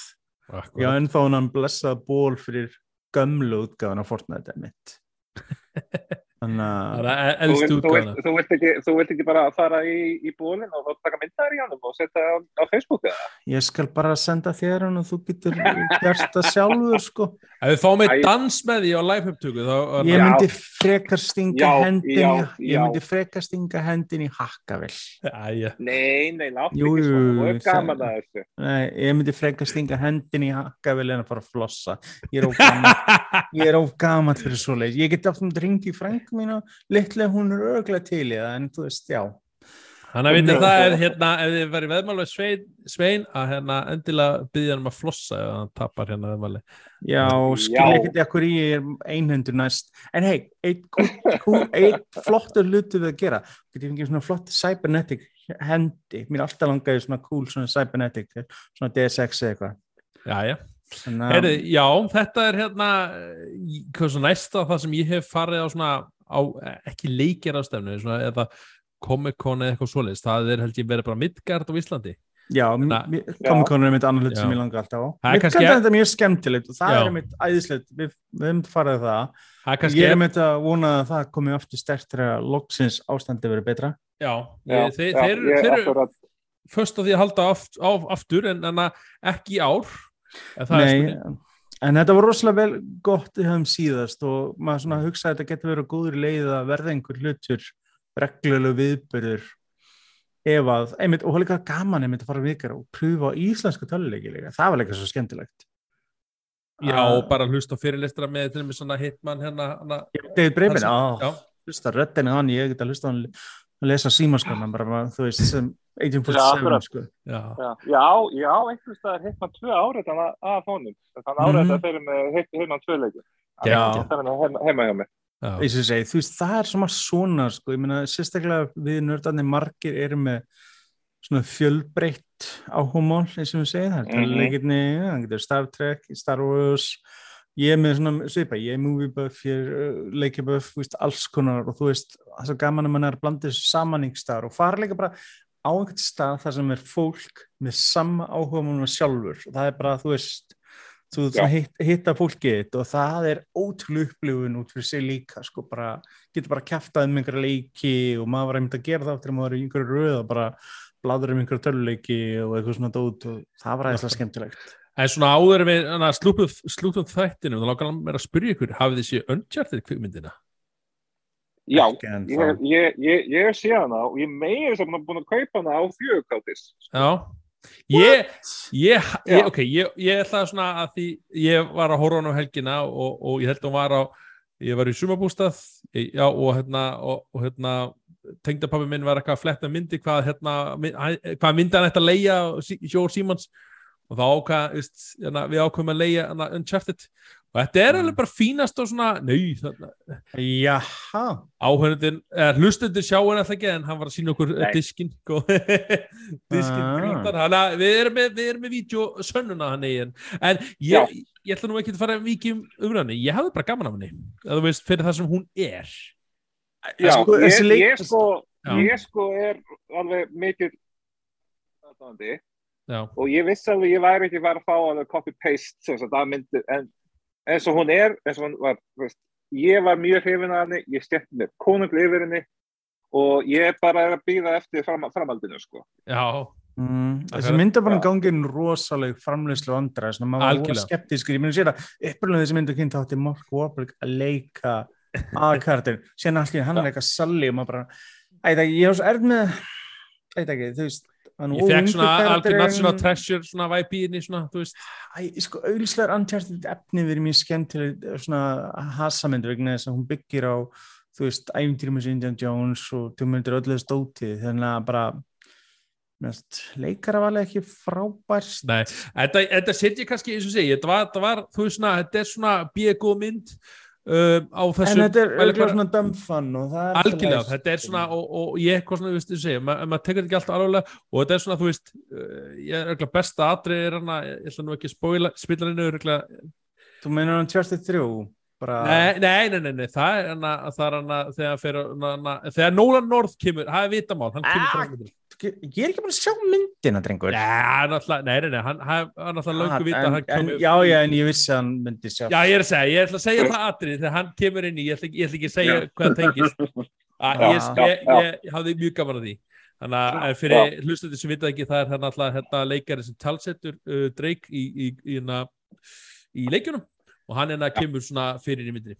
akkurat. já en þá hann blessað ból fyrir gömlu útgáðan af Fortnite mitt þannig Það að er þú, elst vilt, þú, vilt, þú, vilt ekki, ekki bara fara í, í bólinn og þá taka myndar í honum og setja á, á Facebook eða? ég skal bara senda þér hann og þú getur gert það sjálfur sko Ef við fáum Æ. eitt dans með því á live-upptöku þá er ég Já. myndi frekar stinga Já, hendin já, í, ég já. myndi frekar stinga hendin í hakkavill Æja, Nei, nei, látt ekki svona, þú er gaman að þessu. Nei, ég myndi frekar stinga hendin í hakkavill en að fara að flossa. Ég er of gaman, ég er of gaman fyrir svo leið. Ég get aftur ringt í frængu mína, litlega hún er örglega til í það, en þú veist, já. Þannig að vitið það er hérna, ef þið verið veðmál við Svein, Svein að hérna endilega byggja hann um að flossa ef hann tapar hérna veðmáli. Já, skil ekkert ekkur í ég er einhendur næst. En hei, eitt, flottur hlutu við að gera. Getið fengið svona flott cybernetic hendi. Mér er alltaf langaði svona cool svona cybernetic, svona DSX eða eitthvað. Já, já. Heyrðu, já, þetta er hérna hvað svo næsta það sem ég hef farið á svona á, ekki leikir svona, eða Comic-Con eða eitthvað svoleiðis það er held ég verið bara Midgard á Íslandi Já, komikonur er mitt annar hlut sem ég langa alltaf á. Það er kannski þetta mjög skemmtilegt og það Já. er mitt æðislegt, við, við höfum farið það. er ég er mitt að vona að það komi aftur stert þegar loksins ástandi verið betra. já, Já, þeir, já, þeir, þeir eru akkurat- först á því að halda aft, á, aftur en, en að ekki ár en það er Nei. En þetta var rosalega vel gott við höfum síðast og maður svona hugsaði að þetta getur verið góður leið að verða einhver hlutur reglulegu viðbyrður ef að, einmitt, og líka gaman einmitt að fara vikar og pröfa á íslensku töluleiki það var líka svo skemmtilegt. já, Ah. og bara hlusta á fyrirlistra með til og með svona hitman hérna, David Breivin, Hans- á, hlusta röddinu hann, ég get að hlusta hann að lesa símaskona, bara, þú veist, sem Já, 1847, akkurat. sko. já, Já, já, einhvers staðar hitt maður tvö árið þannig að fónum. Þannig árið Mhm. þetta fyrir með hitt hérna tvö leiki. Já. Það er heima, heima hjá mig. já. eins og ég segi, þú veist, það er svona svona, sko, ég meina, sérstaklega við nördarnir margir eru með svona fjölbreytt áhumál, eins og við segja, það er Mhm. leikirni, það getur Star Trek, Star Wars, ég er með svona svipa, ég er movie buff, ég er uh, leikja buff, veist, alls konar og þú veist, það er svo gaman að mann er að blanda þessu saman ykkur staðar og fara líka bara á einhvern stað þar sem er fólk með sama áhuga múlum sjálfur. Og það er bara, þú veist þú hitt, hitta fólkið þitt og það er ótrúlega upplifun út fyrir sig líka sko, bara, getur bara kæftað um einhverja leiki og maður var einmitt að gera það þegar maður var í einhverju röð og bara bladur um einhverja töluleiki og eitthvað svona dót og það var eitthvað skemmtilegt En svona áður hana, slúpum, slúpum þættinu, þá langar mér að spyrja ykkur, hafið þið séð Uncharted kvikmyndina? Já, ég, ég, ég, ég sé hana og ég meiri sem búin að kaupa hana á fjögurkátis. Já. Ég, ég, ég, Já. ok, ég, ég ætlaði svona að því ég var að horfa á hana um helgina og, og ég held að hún var á, ég var í sumabústað, já, og hérna, og, og hérna, tengdapappi minn var eitthvað að fletta myndi hvað, hérna, hvað myndi hann ætti að leia Jór Símans og þá ákvað, veist, hérna, við ákveðum að leia Uncharted. Og þetta er alveg bara fínast og svona, nei, þarna, Jaha, áhörðin, eða hlustundur sjá hann alltaf ekki en hann var að sína okkur Nei. diskin sko. diskin grítar hann að við erum með, við erum með vídeo sönnuna hann eigin. En ég, ég ætla nú ekki að fara mikið um umræðinni, ég hafði bara gaman af henni að þú veist fyrir það sem hún er. Já, Sko, ég, ég, sko, Já. ég sko er alveg mikill aðdáandi já, og ég vissi alveg ég væri ekki bara að fá alveg copy-paste sem sagt að myndi en eins og hún er, eins og hún var veist, ég var mjög hrifin af henni ég skemmti mér konungli yfir henni og ég bara er að býða eftir fram, framhaldinu sko. Já, Mm, Það þessi fer- mynd er bara Já. gangin rosaleg framleyslu andra, svona maður var skeptískur, ég myndi sér að uppröðlega þessi mynd og kynnt átti Mark Wahlberg að leika aðkartin, síðan allir hann að leika Sally og maður bara, ætla ekki, ég var svo erð með, ætla ekki, þú veist hann ég fekk svona algjör national treasure svona væpi í henni svona, sko, auðvitað Uncharted efni verið mjög skemmtileg svona hasamynd vegna þess að hún byggir á þú veist, æfintýrum eins og Indiana Jones og þú myndir öllu þess stótið þannig að bara leikara var alveg ekki frábært. Nei, þetta, þetta setja ég kannski eins og segi, þetta var, þetta var þú veist svona, þetta er svona bíegóð um, á en þessum þetta er auðvitað svona dumfun og það er algjörlega, þetta er svona og, og ég eitthvað svona, þú veist, þú segir, ma maður tekur þetta ekki alltaf alveg og þetta er svona, þú veist uh, ég er eitthvað besta atrið er hana ég ætla nú ekki að spóila, spila henni eitthvað, þú meinar Uncharted 3 bara, nei, nei, nei, nei, nei, það er hana, það er hana, þegar fyrir hana, þegar Nolan North kemur, það er vitamál hann kemur Ah, með ég er ekki bara að sjá myndina drengur. Nei, nei, nei, nei, hann hann hann náttúrulega Ah, löngu vita að en, hann já, já, en ég vissi að hann myndi sjá. Já, ég er að segja, ég ætla að segja það atrið þegar hann kemur inn í, ég ætla ekki, ég ætla ekki að segja Já. hvað það tengist. Að ég, ég, ég, ég hafði mjög gaman að því. Þannig að en fyrir hlustandi sem vita ekki það er hann alltaf hérna leikari sem talsettur uh, Drake í, í, í, í, í leikjunum. Og hann hérna kemur svona fyrir í myndinni.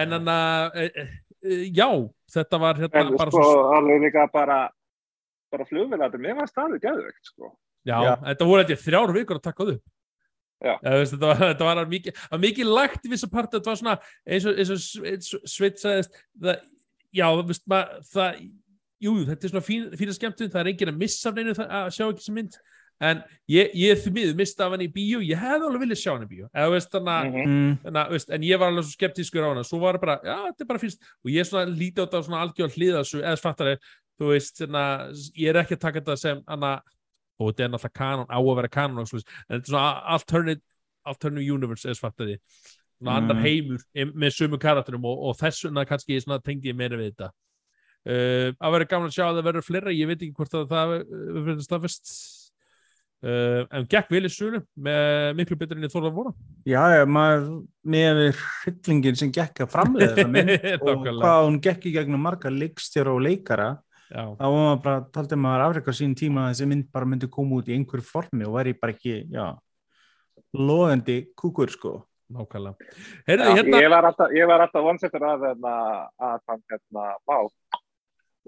En hann að e, e, já, þetta var hérna en bara sko svo, alveg líka bara bara flugvélatur, mér var staðið gæðvegt sko já, Já. þetta voru þetta þrjár vikur að taka þau Já. Ja, veist, þetta var, þetta var mikið, mikið lagt í vissu parti, þetta var svona eins og, eins og, Sveit sagðist það, já, þú veist maður það, jú, þetta er svona fín, fína skemmtun það er enginn að missa af neinu það- að sjá ekki sem mynd en ég, ég því miður mista af hann í bíó, ég hefði alveg viljað sjá hann í bíó. Eða veist þannig að Mhm. mm, Þannig, að, veist, en ég var alveg svo skeptískur á hana. Svo var bara, já, þetta er bara fyrst. Og ég er svona lítið á þetta svona algjör hliða þessu eða fattari, þú veist, svona, ég er ekki að taka þetta sem hana, og þetta er náttúrulega kanon, á að vera kanon en þetta er svona alternate, alternative universe eða svona Mm. annar heimur em- með sömu karakterum og, og þess vegna kannski svona, tengdi ég meira við þetta. Uh, að vera gaman að sjá að það verður fleira ég veit ekki hvort að það uh, verður staðfest uh, en gekk vel í sölu með miklu betur enn ég þorði að voru já, maður með hryllingin sem gekk að framlega þessa mynd og hvað hún gekk í gegnum marga leikstjóra og leikara Já. þá var maður bara, taldi maður afreika sín tíma að þessi mynd bara myndi koma út í einhverju formi og væri bara ekki, já loðandi kúkur sko Nákvæmlega. Heyrðu, Já, hérna, ég var alltaf, ég var alltaf vonsettur að, hérna, að hann, hérna, vá,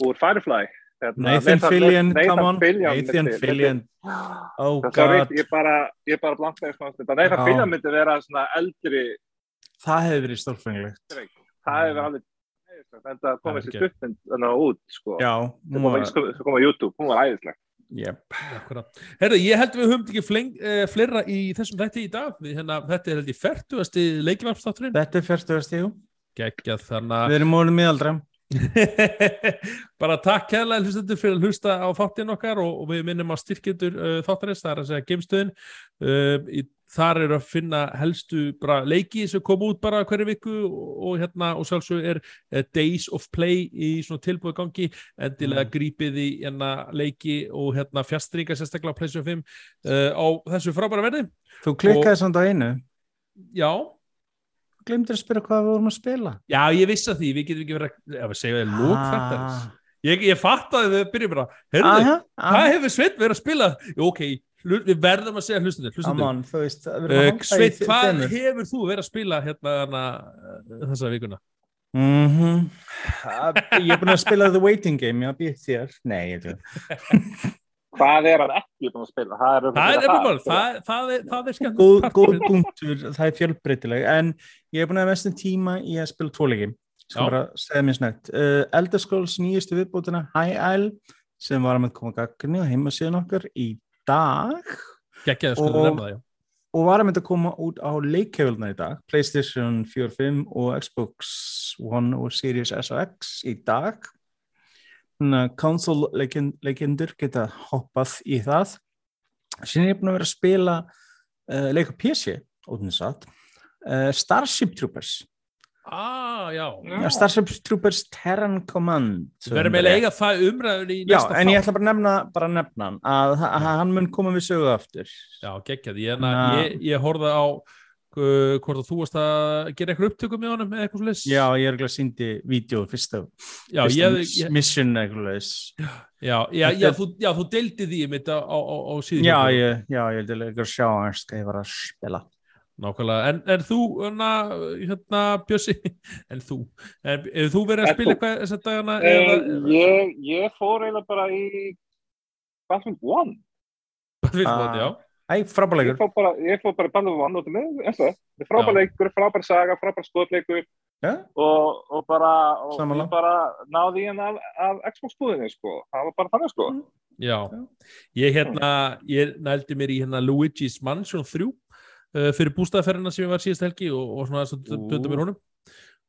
úr Firefly. Hérna, Nathan Fillion, come on Nathan Fillion, oh god ég bara, ég bara stund. Nathan. Fillion myndi vera svona eldri, það hefði verið stórfenglegt það hefur alveg, þetta Það er komið sér stuttmynd þannig út, sko. hún kom, var, sem kom á YouTube, hún var æðisleg. yep. Herðu, ég held við höfum ekki fleng, uh, fleira í þessum þætti í dag. Við, hérna, þetta er held ég færtugasti leikvarpstátturinn. þetta er ég Geggjað þannig við erum orðin miðaldra að bara takk kærlega hlustendur fyrir að hlusta á þáttinn okkar og, og við minnum á styrkjendur uh, þáttarins, það er að segja geimstöðin. Uh, í þar er að finna helstu leiki sem kom út bara hverju viku og, og hérna og sjálfsög er, er Days of Play í svona tilbúið gangi endilega Mm. grípið í hérna leiki og hérna fjastringa sérstaklega á PlayStation 5 uh, á þessu frábæra verði Þú klikkaði samt á einu. já, Glemdur að spyrja hvað við vorum að spila. já ég vissi að því við getum ekki verið að, að segja það lók þetta Ah. ég, ég fattaði þegar við byrjum bara Aha, hvað hefur Sveit verið að spila ok, við verðum að segja að halda í Sveit, hvað hefur þú verið að spila hérna hana, þessa vikuna? Mhm. Ég er búin að spila The Waiting Game, já, býð þér. Nei, ég veit Hvað er hann ekki búin að spila? Það er, Það er mál, það, það, er- það er skemmt góð, góð punktur, það er fjölbreytileg. En ég er búin að hafa mestum tíma í að spila tvoleiki sem Já. bara segja mér snett uh, Elder Scrolls nýjustu viðbútina High Isle sem var að með koma gagni á heimasíðan okkar í dag. Gekkjaði sko að Og- nefna það, og var að mynda að koma út á leikheifilna í dag. Playstation 4, 5 og Xbox One og Series S og X í dag þannig að console leikend, leikendur geta hoppað í það. Síðan er ég búin að vera að spila uh, leika PC ótrúin satt. Uh, Starship Troopers. Ah, já. Já, Starship Troopers Terran Command. Við verðum að eiga það umræður í Já, næsta en ég ætla bara að nefna, bara að nefna að, að hann mun koma við sögu aftur. Já, geggjaði, ég, Na. ég, ég horfði á uh, hvort að þú varst að gera eitthvað upptökum með honum eða eitthvað slis Já, ég er ekki að síndi vídeo fyrsta, já, fyrsta ég, ég, mission eitthvað leis. já, já, já, þú, já, þú deildi því mitt á, á, á, á síðan Já, ég, já, ég vil ekki að sjá hans hvað ég var að spila. Nákvæmlega, en, en þú, hana, hérna, Bjössi, en þú, en, hefur þú verið að spila eitthvað þess að dagana? Eh, eða, ég, ég fór eiginlega bara í Battlefield 1 Battlefield, já. Æ, bara, ég fór bara Battlefield 1 út með, eins og það, Já. frábær leikur, frábær saga, frábær skotleikur. Já, og, og bara, og ég bara náði hann af, af Xbox búðinni, sko, það var bara þannig, sko. Já, ég hérna, ég nældi mér í hérna Luigi's Mansion 3 uh, fyrir bústæðferðina sem ég var síðast helgi og, og svona þess að döta mér honum.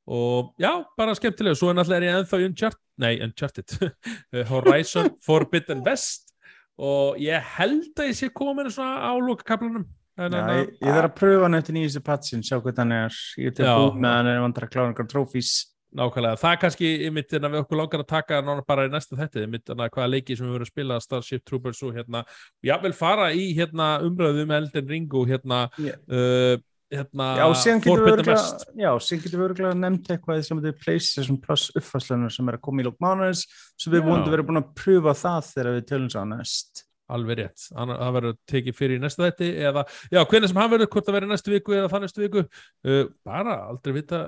Og já, bara skemmtilega. Svo er náttúrulega er ég ennþá í Uncharted nei, Uncharted, Horizon Forbidden West og ég held að ég sé komin svona á lokakablanum en, já en, ég, ég þarf að pröfa hann eftir nýjustu patsin, sjá hvað hann er. Ég til að búið með hann er vantar að klára einhverjum trófís. nákvæmlega, það er kannski einmitt en að við okkur langar að taka nána bara í næsta þetta einmitt en að hvaða leiki sem við verðum að spila Starship Troopers og hérna, já vel fara í hérna umræðu með Elden Ring og hérna Já. uh, hérna Já, síðan getur við örgulega nefnt eitthvað sem þetta er PlayStation Plus uppfæslunar sem er að koma í lók mánuðis, sem við Já. vonum verið búin að pröfa það þegar við tölum svo næst. alveg rétt, það verður tekið fyrir í næsta þetti eða, já, hvernig sem hann verður hvort það verður næstu viku eða það næstu viku uh, bara, aldrei vita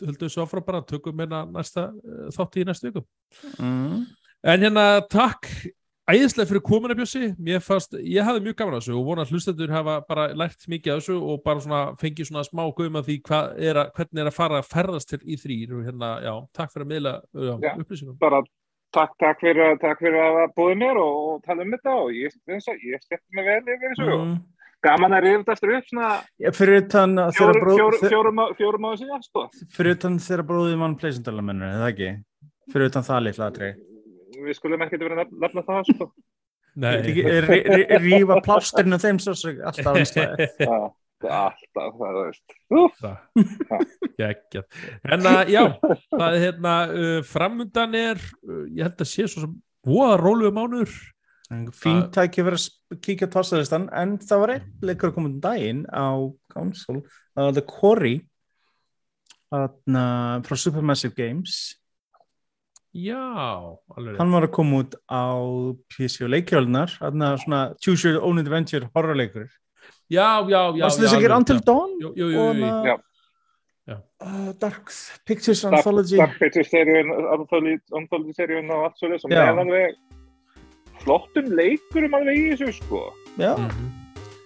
höldum við svo áfram bara, tökum hérna næsta uh, þátti í næstu viku Mm. en hérna, takk æðislega fyrir komuna Bjössi Mér fannst, ég hafði mjög gaman að þessu og vona að hlustendur hafa bara lært mikið af þessu og bara svona fengið svona smá guðum að því hvað er að, hvernig er að fara að ferðast til í þrýr og hérna, já, takk fyrir að miðla já, Já. upplýsingum Bara takk, takk fyrir, takk fyrir að búið mér og, og tala um þetta og ég, ég skemmt mig vel yfir þessu og Mm. gaman að rifja þetta upp svona Já, fyrir utan að þeirra fjórum, áður síðan, sko. fyrir utan þeirra bróðið mann pleysendalamennu, eða ekki? Fyrir utan það litla aðri. Við skulum ekki vera að nefna það, sko. Nei, Rífa plásturinn af þeim svo svo alltaf alltaf, það er veist. En að, já, það er hérna, uh, framundan er, uh, ég held að sé svo sem voða róluðu mánuður. Fínt tæki fyrir að sp- kíkja á tossalistan, en það var einn leikur að koma um daginn á konsol, það var The Quarry frá Supermassive Games. Já, alveg. Hann var að koma út á PC og leikjöldunar, þarna svona Choose Your Own Adventure horrorleikur. Já, já, já. Varstu já, þess að gera Until já. Dawn? Jú, jú, jú, Já. Uh, Dark Pictures Dark- Anthology. Dark Pictures seríun, Anthology seríun og allt svolítið sem er alveg flottum leikurum alveg í þessu, sko. Já, Mhm.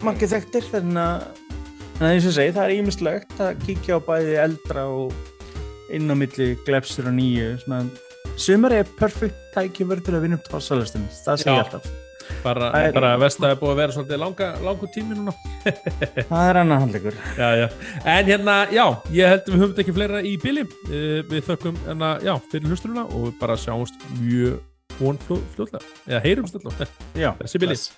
margir þekktir, þannig að þannig að eins og segi, það er ímislegt að kíkja á bæði eldra og inn á milli glefsur og nýju. Svona, sumar er perfekt tækifur til að vinna upp tossalistin, það ég alltaf. Bara, er- bara vestað er búið að vera svolítið langa, langu tími núna. Það er annað handleikur. Já, já. En hérna, já, ég held að við höfum ekki fleira í bili. Uh, við þökkum hérna, já, fyrir hlusturuna og við bara sjáumst mjög von fljóðlega. Eða heyrumst alltaf. Já, Þessi bless.